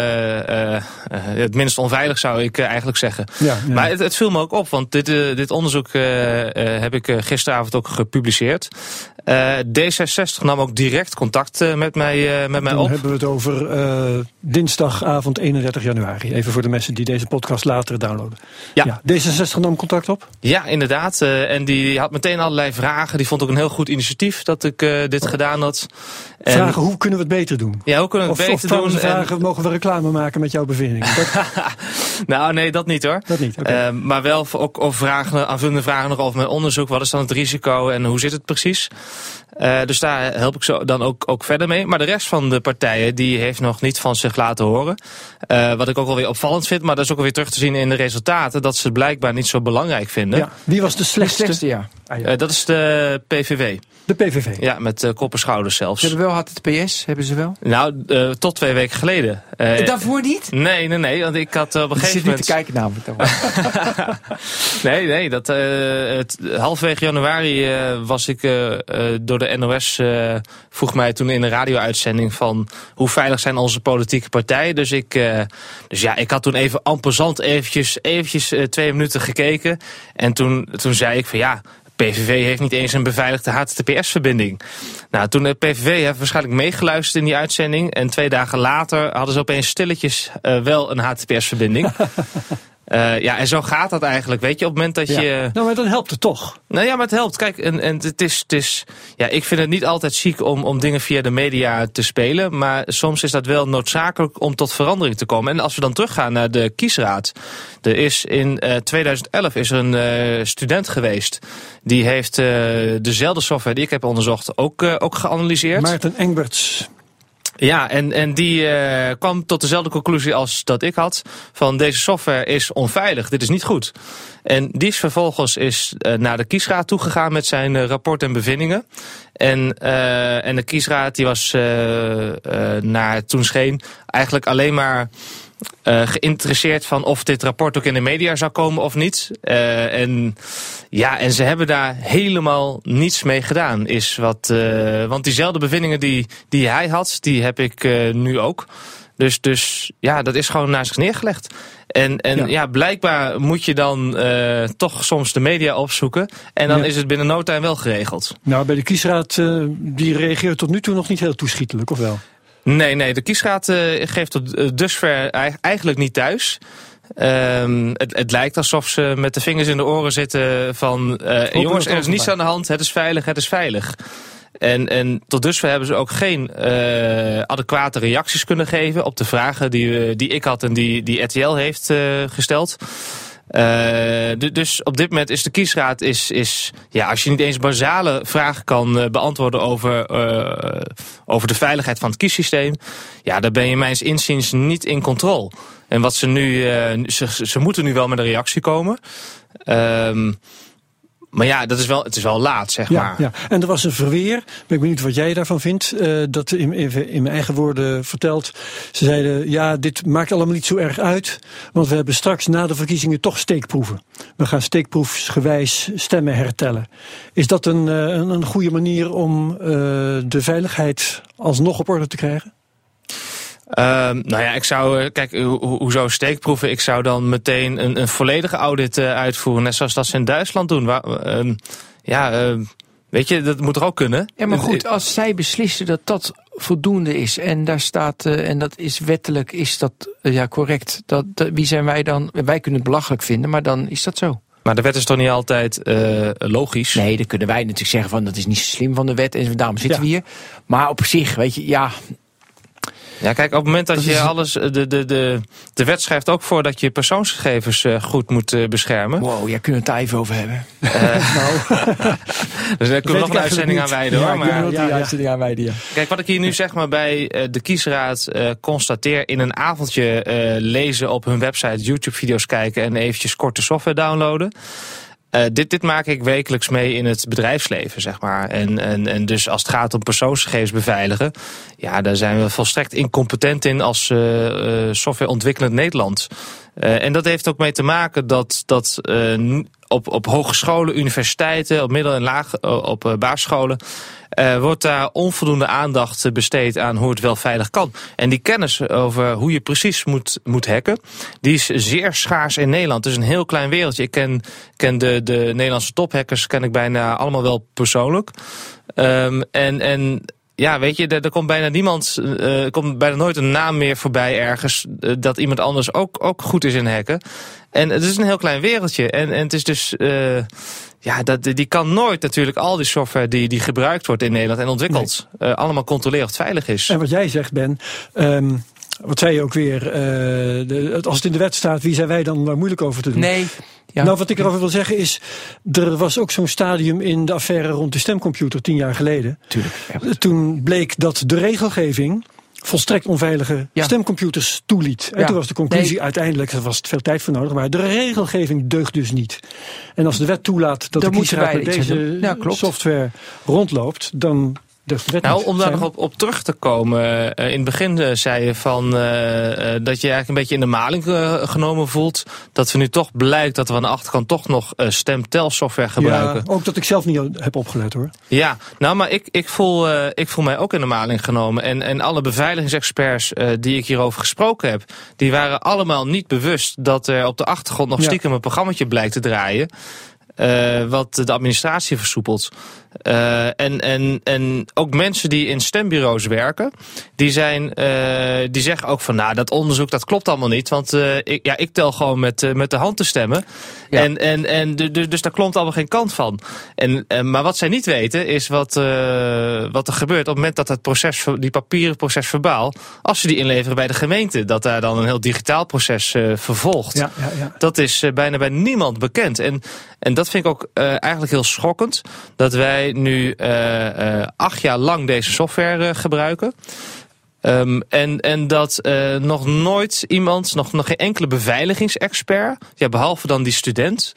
het minst onveilig zou ik eigenlijk zeggen. Ja, ja. Maar het, het, viel me ook op, want dit, dit onderzoek heb ik gisteravond ook gepubliceerd. Uh, D66 nam ook direct contact met mij, met mij
Dan
op.
hebben we het over dinsdagavond 31 januari. Even voor de mensen die deze podcast later downloaden. Ja. ja D66 nam contact op?
Ja, inderdaad. en die had meteen allerlei vragen. Die vond ook een heel goed initiatief dat ik dit gedaan had.
En vragen hoe kunnen we het beter doen?
Ja, hoe kunnen we het
of,
beter
of
doen?
vragen, mogen we reclame maken met jouw bevindingen? (laughs)
nou, nee, dat niet hoor.
Dat niet, okay.
maar wel ook, of vragen, aanvullende vragen nog over mijn onderzoek. Wat is dan het risico en hoe zit het precies? Uh, dus daar help ik zo dan ook, ook verder mee. Maar de rest van de partijen die heeft nog niet van zich laten horen. Uh, wat ik ook alweer opvallend vind, maar dat is ook alweer terug te zien in de resultaten. Dat ze het blijkbaar niet zo belangrijk vinden. Ja.
Wie was de slechtste?
De slechtste ja.
Ah, ja. Uh, dat is de PVV.
De PVV?
Ja, met uh, kop en schouders zelfs.
Ze hebben wel HTTPS, hebben ze wel?
Nou, uh, tot twee weken geleden.
Uh, Daarvoor niet?
Nee, nee, nee. Want ik had op een gegeven moment...
zit niet te kijken namelijk. (laughs)
nee, nee. Dat, het, halfwege januari was ik door de NOS... vroeg mij toen in een radio-uitzending van... hoe veilig zijn onze politieke partijen? Dus ik, dus ja, ik had toen even ampersand eventjes, eventjes twee minuten gekeken. En toen, toen zei ik van ja... PVV heeft niet eens een beveiligde HTTPS-verbinding. Nou, toen de PVV heeft waarschijnlijk meegeluisterd in die uitzending. En twee dagen later hadden ze opeens stilletjes uh, wel een HTTPS-verbinding. (laughs) Uh, ja, en zo gaat dat eigenlijk, weet je, op het moment dat
ja.
je...
Nou, maar dan helpt het toch?
Nou ja, maar het helpt. Kijk, en, en het, is, het is... Ja, ik vind het niet altijd ziek om, om dingen via de media te spelen, maar soms is dat wel noodzakelijk om tot verandering te komen. En als we dan teruggaan naar de kiesraad. Er is in uh, 2011 is er een uh, student geweest, die heeft dezelfde software die ik heb onderzocht ook, ook geanalyseerd.
Maarten Engberts.
Ja, en, en die uh, kwam tot dezelfde conclusie als dat ik had. Van deze software is onveilig, dit is niet goed. En die is vervolgens is, uh, naar de kiesraad toegegaan met zijn uh, rapport en bevindingen. En, en de kiesraad die was naar toen scheen eigenlijk alleen maar uh, geïnteresseerd van of dit rapport ook in de media zou komen of niet. Uh, en ja, en ze hebben daar helemaal niets mee gedaan. Is wat, uh, want diezelfde bevindingen die, die hij had, die heb ik nu ook. Dus, dus ja, dat is gewoon naast zich neergelegd. En, en ja. ja blijkbaar moet je dan uh, toch soms de media opzoeken. En dan ja. is het binnen no time wel geregeld.
Nou, bij de kiesraad, uh, die reageert tot nu toe nog niet heel toeschietelijk, of wel?
Nee, nee, de kiesraad uh, geeft tot dusver eigenlijk niet thuis. Ehm, het, het, lijkt alsof ze met de vingers in de oren zitten van... Uh, jongens, er is niets aan de hand, het is veilig, het is veilig. En, en tot dusver hebben ze ook geen uh, adequate reacties kunnen geven... op de vragen die, die ik had en die, die RTL heeft uh, gesteld. Uh, dus op dit moment is de kiesraad, is, is, ja, als je niet eens basale vragen kan uh, beantwoorden over, uh, over de veiligheid van het kiessysteem, ja, dan ben je mijns inziens niet in controle. En wat ze nu, ze, ze moeten nu wel met een reactie komen. Ehm, maar ja, dat is wel, het is wel laat, zeg
ja,
maar.
Ja. En er was een verweer. Ben ik benieuwd wat jij daarvan vindt. Uh, dat in, in mijn eigen woorden verteld. Ze zeiden, ja, dit maakt allemaal niet zo erg uit. Want we hebben straks na de verkiezingen toch steekproeven. We gaan steekproefsgewijs stemmen hertellen. Is dat een, een, een goede manier om uh, de veiligheid alsnog op orde te krijgen?
Um, nou ja, ik zou, kijk, ho hoezo steekproeven? Ik zou dan meteen een, een volledige audit uh, uitvoeren, net zoals dat ze in Duitsland doen. Waar, um, ja, uh, weet je, dat moet er ook kunnen.
Ja, maar goed, als zij beslissen dat dat voldoende is en daar staat, uh, en dat is wettelijk, is dat ja correct. Dat, dat, wie zijn wij dan? Wij kunnen het belachelijk vinden, maar dan is dat zo.
Maar de wet is toch niet altijd uh, logisch?
Nee, dan kunnen wij natuurlijk zeggen van dat is niet zo slim van de wet en daarom zitten ja. we hier. Maar op zich, weet je, ja,
ja, kijk, op het moment dat, dat je alles. De, de, de, de wet schrijft ook voor dat je persoonsgegevens uh, goed moet uh, beschermen.
Wow, jij kunt het daar even over hebben.
Uh, nou. (laughs) dus daar kunnen we nog een uitzending aan wijden hoor.
Ja,
maar,
ja, ja, uitzending aan wijden, ja.
Kijk, wat ik hier nu zeg maar bij de kiesraad constateer in een avondje lezen op hun website, YouTube-video's kijken en eventjes korte software downloaden. Uh, dit, dit maak ik wekelijks mee in het bedrijfsleven, zeg maar. En, en, en dus als het gaat om persoonsgegevens beveiligen, ja, daar zijn we volstrekt incompetent in als uh, softwareontwikkelend Nederland. en dat heeft ook mee te maken dat, dat op, op hogescholen, universiteiten, op middel- en laag, op basisscholen, uh, wordt daar onvoldoende aandacht besteed aan hoe het wel veilig kan. En die kennis over hoe je precies moet, moet hacken, die is zeer schaars in Nederland. Het is een heel klein wereldje. Ik ken, ken de, de Nederlandse tophackers ken ik bijna allemaal wel persoonlijk. Um, en, en ja, weet je, er, komt bijna niemand, uh, komt bijna nooit een naam meer voorbij ergens uh, dat iemand anders ook, ook goed is in hacken. En het is een heel klein wereldje. En, en het is dus, uh, ja, dat, die kan nooit natuurlijk al die software die, die gebruikt wordt in Nederland en ontwikkeld, nee. allemaal controleren of het veilig is.
En wat jij zegt, Ben. Um wat zei je ook weer? Uh, de, als het in de wet staat, wie zijn wij dan daar moeilijk over te doen?
Nee.
Ja. Nou, wat ik erover wil zeggen is, er was ook zo'n stadium in de affaire rond de stemcomputer tien jaar geleden.
Tuurlijk.
Ja. Toen bleek dat de regelgeving volstrekt onveilige ja. stemcomputers toeliet. En ja. toen was de conclusie nee. uiteindelijk, er was veel tijd voor nodig, maar de regelgeving deugt dus niet. En als de wet toelaat dat
dan
de kiesraad met deze ja, software rondloopt, dan
nou, om daar nog op, op, terug te komen. Uh, in het begin uh, zei je van, uh, dat je eigenlijk een beetje in de maling genomen voelt. Dat we nu toch blijkt dat we aan de achterkant toch nog stemtelsoftware gebruiken.
Ja, ook dat ik zelf niet heb opgelet hoor.
Ja, nou maar ik, ik, voel, ik voel mij ook in de maling genomen. En, en alle beveiligingsexperts die ik hierover gesproken heb, die waren allemaal niet bewust dat er op de achtergrond nog stiekem een programmaatje blijkt te draaien. Wat de administratie versoepelt. Uh, en, en, en ook mensen die in stembureaus werken, die, zijn, uh, die zeggen ook van nou, dat onderzoek dat klopt allemaal niet. Want ik, ja, ik tel gewoon met, met de hand te stemmen. Ja. En, en, en dus, daar klopt allemaal geen kant van. En, maar wat zij niet weten is wat, wat er gebeurt op het moment dat het proces, die papieren proces verbaal, als ze die inleveren bij de gemeente, dat daar dan een heel digitaal proces vervolgt.
Ja, ja, ja.
Dat is bijna bij niemand bekend. En, en dat vind ik ook eigenlijk heel schokkend. Dat wij nu uh, uh, acht jaar lang deze software gebruiken. Um, en, en dat nog nooit iemand, nog, nog geen enkele beveiligingsexpert, ja, behalve dan die student,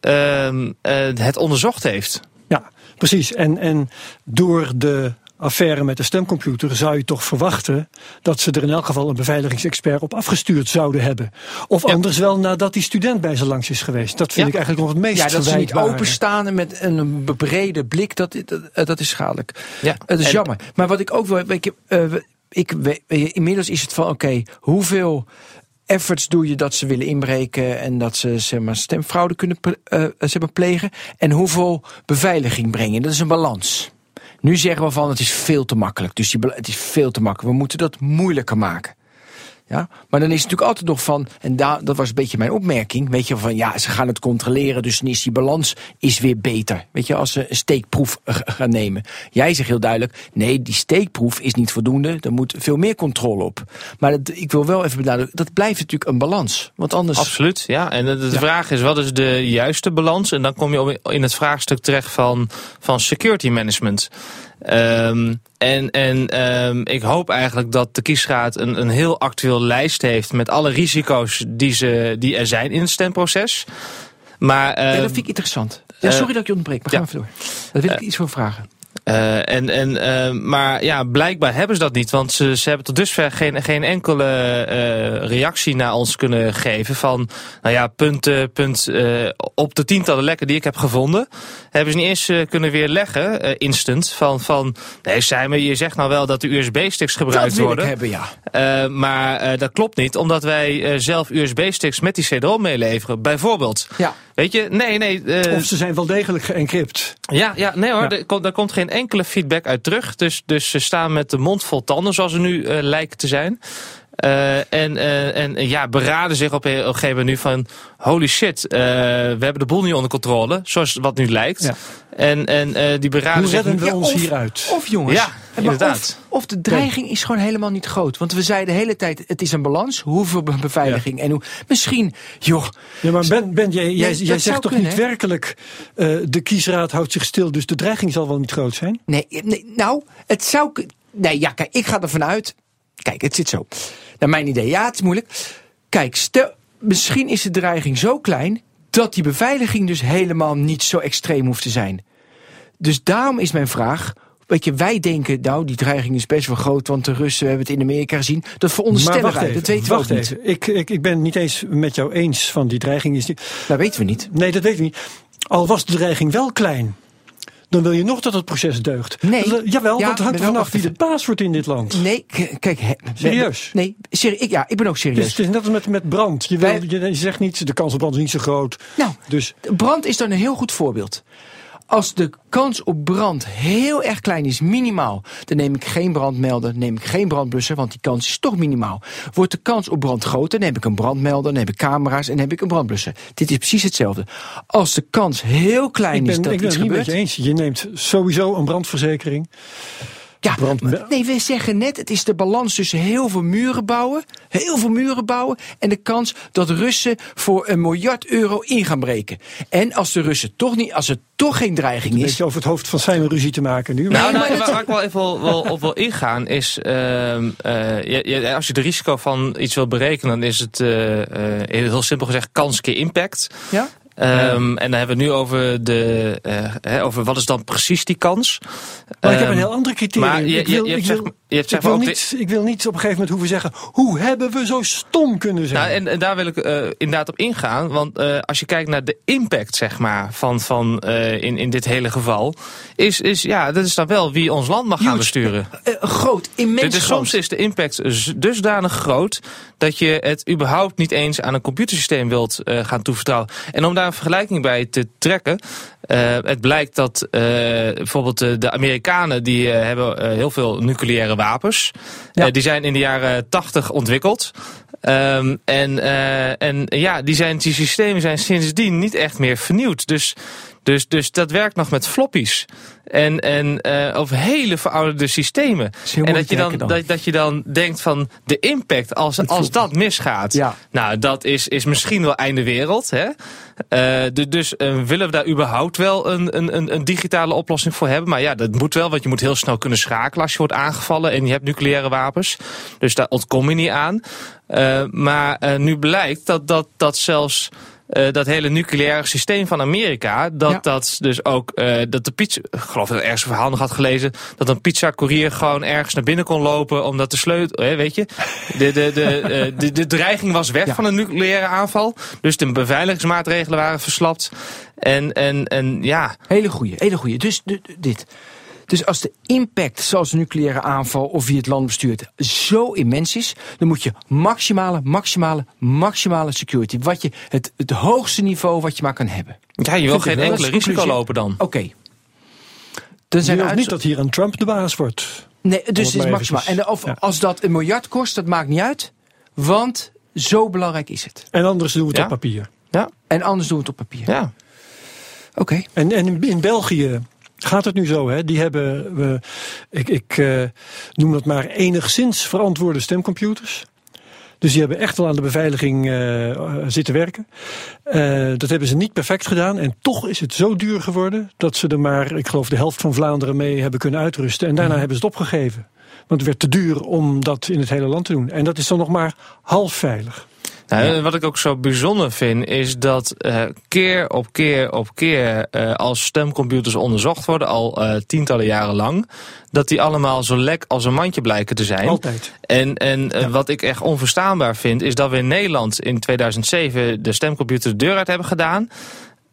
um, het onderzocht heeft.
Ja, precies. En, en door de affaire met de stemcomputer zou je toch verwachten dat ze er in elk geval een beveiligingsexpert op afgestuurd zouden hebben. Of ja. anders wel nadat die student bij ze langs is geweest. Dat vind ja. ik eigenlijk nog het meest
Ja, dat ze niet openstaan met een brede blik, dat, dat, dat is schadelijk.
Ja.
Het is
en,
jammer. Maar wat ik ook wil, ik, uh, ik, inmiddels is het van oké, okay, hoeveel efforts doe je dat ze willen inbreken en dat ze zeg maar, stemfraude kunnen uh, zeg maar, plegen en hoeveel beveiliging brengen. Dat is een balans. Nu zeggen we van het is veel te makkelijk. Dus het is veel te makkelijk. We moeten dat moeilijker maken. Ja? Maar dan is het natuurlijk altijd nog van, en daar, dat was een beetje mijn opmerking, weet je, van ja, ze gaan het controleren, dus dan is die balans is weer beter. Weet je, als ze een steekproef gaan nemen. Jij zegt heel duidelijk, nee, die steekproef is niet voldoende, er moet veel meer controle op. Maar dat, ik wil wel even benadrukken, dat blijft natuurlijk een balans. Want anders.
Absoluut, ja. En de, de vraag is, wat is de juiste balans? En dan kom je in het vraagstuk terecht van, van security management. Um, en en um, ik hoop eigenlijk dat de kiesraad een, een heel actueel lijst heeft met alle risico's die, ze, die er zijn in het stemproces. Maar, uh,
ja, dat vind ik interessant. Ja, sorry uh, dat ik je ontbreek, maar ja. gaan we even door. Daar wil ik uh, iets voor vragen.
Uh, en, en, uh, maar ja, blijkbaar hebben ze dat niet. Want ze, ze hebben tot dusver geen, geen enkele uh, reactie naar ons kunnen geven. Van, nou ja, punt, punt op de tientallen lekken die ik heb gevonden. Hebben ze niet eens kunnen weerleggen, instant. Van, van nee, Simon, je zegt nou wel dat de USB-sticks gebruikt
dat
worden.
Hebben, ja.
maar dat klopt niet, omdat wij zelf USB-sticks met die CD-ROM meeleveren. Bijvoorbeeld.
Ja.
Weet je, nee, nee.
of ze zijn wel degelijk geëncrypt.
Ja, ja nee hoor, ja. Er, komt, er komt geen enkele feedback uit terug. Dus, dus ze staan met de mond vol tanden, zoals ze nu uh, lijken te zijn. Uh, en, uh, en ja, beraden zich op een gegeven moment nu van... holy shit, we hebben de boel niet onder controle, zoals wat nu lijkt.
Ja.
En, en die beraden
Hoe
zich...
redden we
Ja,
ons
of-
hieruit?
Of jongens,
Ja, inderdaad.
Of, of de dreiging is gewoon helemaal niet groot. Want we zeiden de hele tijd, het is een balans. Hoeveel be- beveiliging en hoe... Misschien, joh,
Ja, maar Ben, ben jij, jij, zegt toch
kunnen,
niet
hè?
werkelijk... eh, de kiesraad houdt zich stil, dus de dreiging zal wel niet groot zijn?
Nee, nee, nou, het zou. Nee, ja, kijk, ik ga ervan uit. Kijk, het zit zo. Naar mijn idee, ja, het is moeilijk. Kijk, stel, misschien is de dreiging zo klein. dat die beveiliging dus helemaal niet zo extreem hoeft te zijn. Dus daarom is mijn vraag. Weet je, wij denken, nou, die dreiging is best wel groot, want de Russen we hebben het in Amerika gezien. Dat
Maar
veronderstellen
wacht
wij,
even,
dat weten we ook
wacht
niet.
even. Ik, ik, ik ben het niet eens met jou eens van die dreiging. Is die...
Dat weten we niet.
Nee, dat weet ik niet. Al was de dreiging wel klein, dan wil je nog dat het proces deugt.
Nee.
Dat- jawel,
Ja,
want het hangt er vanaf wie de baas wordt in dit land.
Nee, kijk.
Serieus?
Nee, seri ik, ja, ik ben ook
Dus
serieus.
het is net als met, met brand. Je, wil, je zegt niet, de kans op brand is niet zo groot.
Nou,
Dus
Brand is dan een heel goed voorbeeld. Als de kans op brand heel erg klein is, minimaal, dan neem ik geen brandmelder, neem ik geen brandblusser, want die kans is toch minimaal. Wordt de kans op brand groter, dan heb ik een brandmelder, dan heb ik camera's en heb ik een brandblusser. Dit is precies hetzelfde. Als de kans heel klein
ik
is dat
ik ben
iets
het niet met
gebeurt.
je eens. Je neemt sowieso een brandverzekering.
Ja,
brand-
maar- nee, we zeggen net, het is de balans tussen heel veel muren bouwen, heel veel muren bouwen, en de kans dat Russen voor een miljard euro in gaan breken. En als de Russen toch niet, als er toch geen dreiging
Een
is,
beetje over het hoofd van Simon ruzie te maken nu.
Nou,
Nee,
nou,
maar
waar, ik wel even wel, wel op wil ingaan is, ehm, eh, je- je- als je het risico van iets wil berekenen, dan is het eh, eh, heel simpel gezegd kans keer impact.
ja?
Ehm, En dan hebben we het nu over, de, eh, hè, over wat is dan precies die kans.
Maar ik heb een
Ehm,
heel ander criterium.
je-
ik, wil,
je- je
ik,
hebt
wil,
zeg- je hebt zeg
ik, wil
maar ook
niet, ik wil niet op een gegeven moment hoeven zeggen... hoe hebben we zo stom kunnen zijn?
Nou, en, en daar wil ik eh, inderdaad op ingaan. Want eh, als je kijkt naar de impact, zeg maar, van, van in, in dit hele geval. Is, is, ja, dat is dan wel wie ons land mag gaan besturen.
Groot, immens
Dus, dus
groot.
soms is de impact dusdanig groot dat je het überhaupt niet eens aan een computersysteem wilt gaan toevertrouwen. En om daar een vergelijking bij te trekken. eh, het blijkt dat eh, bijvoorbeeld de, de Amerikanen die eh, hebben eh, heel veel nucleaire wapens.
Ja.
Eh, die zijn in de jaren 80 ontwikkeld. Ehm, en, eh, en ja, die, zijn, die systemen zijn sindsdien niet echt meer vernieuwd. Dus, dus, dus dat werkt nog met floppies. En, en eh over hele verouderde systemen. En dat je dan, dat, dat je dan denkt van de impact als, als dat misgaat.
Ja.
Nou, dat is, is misschien wel einde wereld. Hè? Eh, du- dus eh, willen we daar überhaupt wel een, een, een, digitale oplossing voor hebben? Maar ja, dat moet wel, want je moet heel snel kunnen schakelen als je wordt aangevallen en je hebt nucleaire wapens. Dus daar ontkom je niet aan. Maar nu blijkt dat, dat, dat zelfs eh, dat hele nucleaire systeem van Amerika, dat
Ja.
dat dus ook, eh, dat de pizza, ik geloof dat ik ergens een verhaal nog had gelezen, dat een pizza-courier gewoon ergens naar binnen kon lopen omdat de sleutel, weet je, de, de, de, eh, de, de dreiging was weg
Ja.
van een nucleaire aanval. Dus de beveiligingsmaatregelen waren verslapt. En, en, en ja,
Hele goeie, hele goeie. Dus dit. Dus als de impact, zoals een nucleaire aanval of wie het land bestuurt, zo immens is, dan moet je maximale, maximale, maximale security. Wat je, het, het hoogste niveau wat je maar kan hebben.
ja je wil geen enkele risico
conclusie.
lopen dan.
Oké. Dan
je
zijn
wilt
er
niet dat hier een Trump de baas wordt.
Nee, dus
het
is maximaal. En of,
ja.
als dat een miljard kost, dat maakt niet uit. Want zo belangrijk is het.
En anders doen we het
Ja.
op papier.
En anders doen we het op papier.
Ja.
Oké.
En, en in België gaat het nu zo. Hè? Die hebben, we, ik, ik eh, noem dat maar enigszins verantwoorde stemcomputers. Dus die hebben echt wel aan de beveiliging eh, zitten werken. Eh, dat hebben ze niet perfect gedaan. En toch is het zo duur geworden dat ze er maar, ik geloof, de helft van Vlaanderen mee hebben kunnen uitrusten. En daarna hebben ze het opgegeven. Want het werd te duur om dat in het hele land te doen. En dat is dan nog maar half veilig.
Nou, Wat ik ook zo bijzonder vind, is dat eh, keer op keer op keer, eh, als stemcomputers onderzocht worden, al eh, tientallen jaren lang, dat die allemaal zo lek als een mandje blijken te zijn.
Altijd.
En, en wat ik echt onverstaanbaar vind, is dat we in Nederland in 2007 de stemcomputer de deur uit hebben gedaan.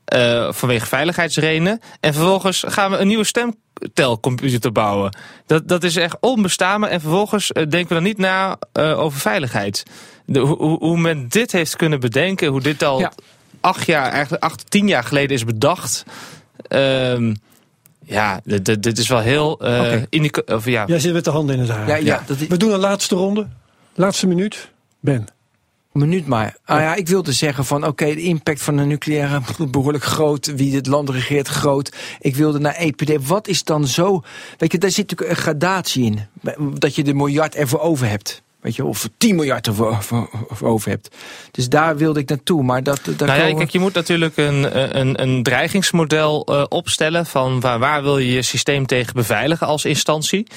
Eh, vanwege veiligheidsredenen. En vervolgens gaan we een nieuwe stemtelcomputer bouwen. Dat, dat is echt onbestaanbaar. En vervolgens eh, denken we dan niet na eh, over veiligheid. De, hoe, hoe- hoe men dit heeft kunnen bedenken, hoe dit al
Ja.
acht jaar, eigenlijk acht, tien jaar geleden is bedacht. Ehm, ja, dit, dit- dit is wel heel. eh indica- of ja,
Jij zit met de handen in het haar.
Ja, ja,
We doen een laatste ronde. Laatste minuut. Ben.
Minuut maar. Ah, ja, ik wilde zeggen van oké, de impact van de nucleaire (laughs) behoorlijk groot. Wie het land regeert groot. Ik wilde naar EPD. Wat is dan zo... Weet je, daar zit natuurlijk een gradatie in. Dat je de miljard ervoor over hebt. Weet je, of 10 miljard ervoor over, over hebt. Dus daar wilde ik naartoe. Maar dat, daar
Nou ja,
komen-
kijk, je moet natuurlijk een, een, een dreigingsmodel eh, opstellen van waar, waar wil je je systeem tegen beveiligen als instantie.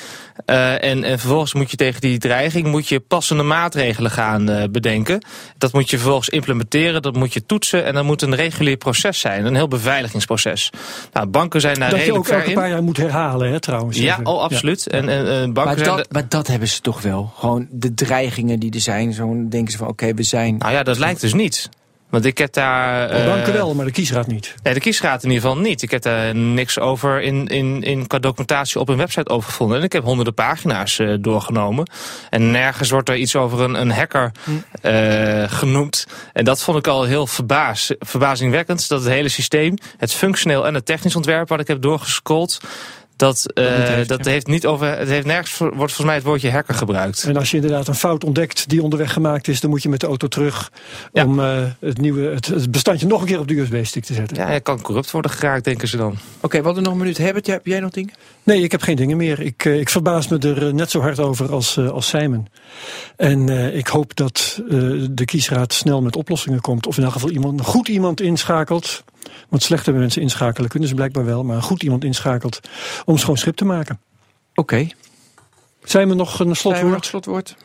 Eh, en, en vervolgens moet je tegen die dreiging moet je passende maatregelen gaan eh, bedenken. Dat moet je vervolgens implementeren, dat moet je toetsen en dat moet een regulier proces zijn, een heel beveiligingsproces. Nou, banken zijn daar
dat je
redelijk
ook
ver
elke paar jaar moet herhalen, hè, trouwens.
Ja,
Even.
oh, absoluut. En, en, banken
maar,
zijn
dat, maar dat hebben ze toch wel. Gewoon de dreigingen die er zijn. Zo denken ze van oké, we zijn...
Nou ja, dat lijkt dus niet. Want ik heb daar.
De
eh,
banken wel, maar de kiesraad niet.
Nee, de kiesraad in ieder geval niet. Ik heb daar niks over in, in, in qua documentatie op hun website over gevonden. En ik heb honderden pagina's eh, doorgenomen. En nergens wordt er iets over een, een hacker eh, genoemd. En dat vond ik al heel verbaas, verbazingwekkend. Dat het hele systeem, het functioneel en het technisch ontwerp wat ik heb doorgescrolld. Dat, eh,
niet heeft,
dat
ja.
heeft niet over. Het heeft nergens wordt volgens mij het woordje hacker gebruikt.
En als je inderdaad een fout ontdekt die onderweg gemaakt is, dan moet je met de auto terug
Ja.
om eh, het, nieuwe, het, het bestandje nog een keer op de USB-stick te zetten.
Ja, hij kan corrupt worden geraakt, denken ze dan.
Oké, we hadden nog een minuut. Herbert, heb jij nog dingen?
Nee, ik heb geen dingen meer. Ik, eh, ik verbaas me er net zo hard over als, eh, als Simon. En eh, ik hoop dat eh, de kiesraad snel met oplossingen komt. Of in elk geval iemand, een goed iemand inschakelt. Want slechte mensen inschakelen kunnen ze blijkbaar wel. Maar een goed iemand inschakelt om schoon schip te maken.
Oké.
Simon, nog een
Zijn we nog
slotwoord?
slotwoord?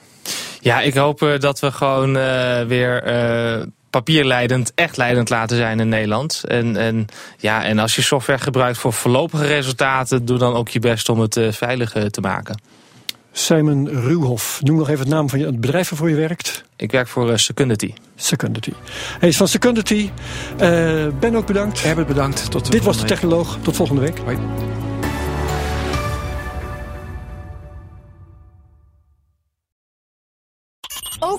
Ja, ik hoop eh, dat we gewoon eh, weer eh, papierleidend, echt leidend laten zijn in Nederland. En, en, ja, en als je software gebruikt voor voorlopige resultaten, doe dan ook je best om het veilig te maken.
Simon Ruwhoff, noem nog even het naam van je, het bedrijf waarvoor je werkt.
Ik werk voor Secundity.
Secundity. Hij is van Secundity. Eh, ben ook bedankt.
Herbert, bedankt. Tot
Dit was de. Technoloog. Tot volgende week.
Hoi.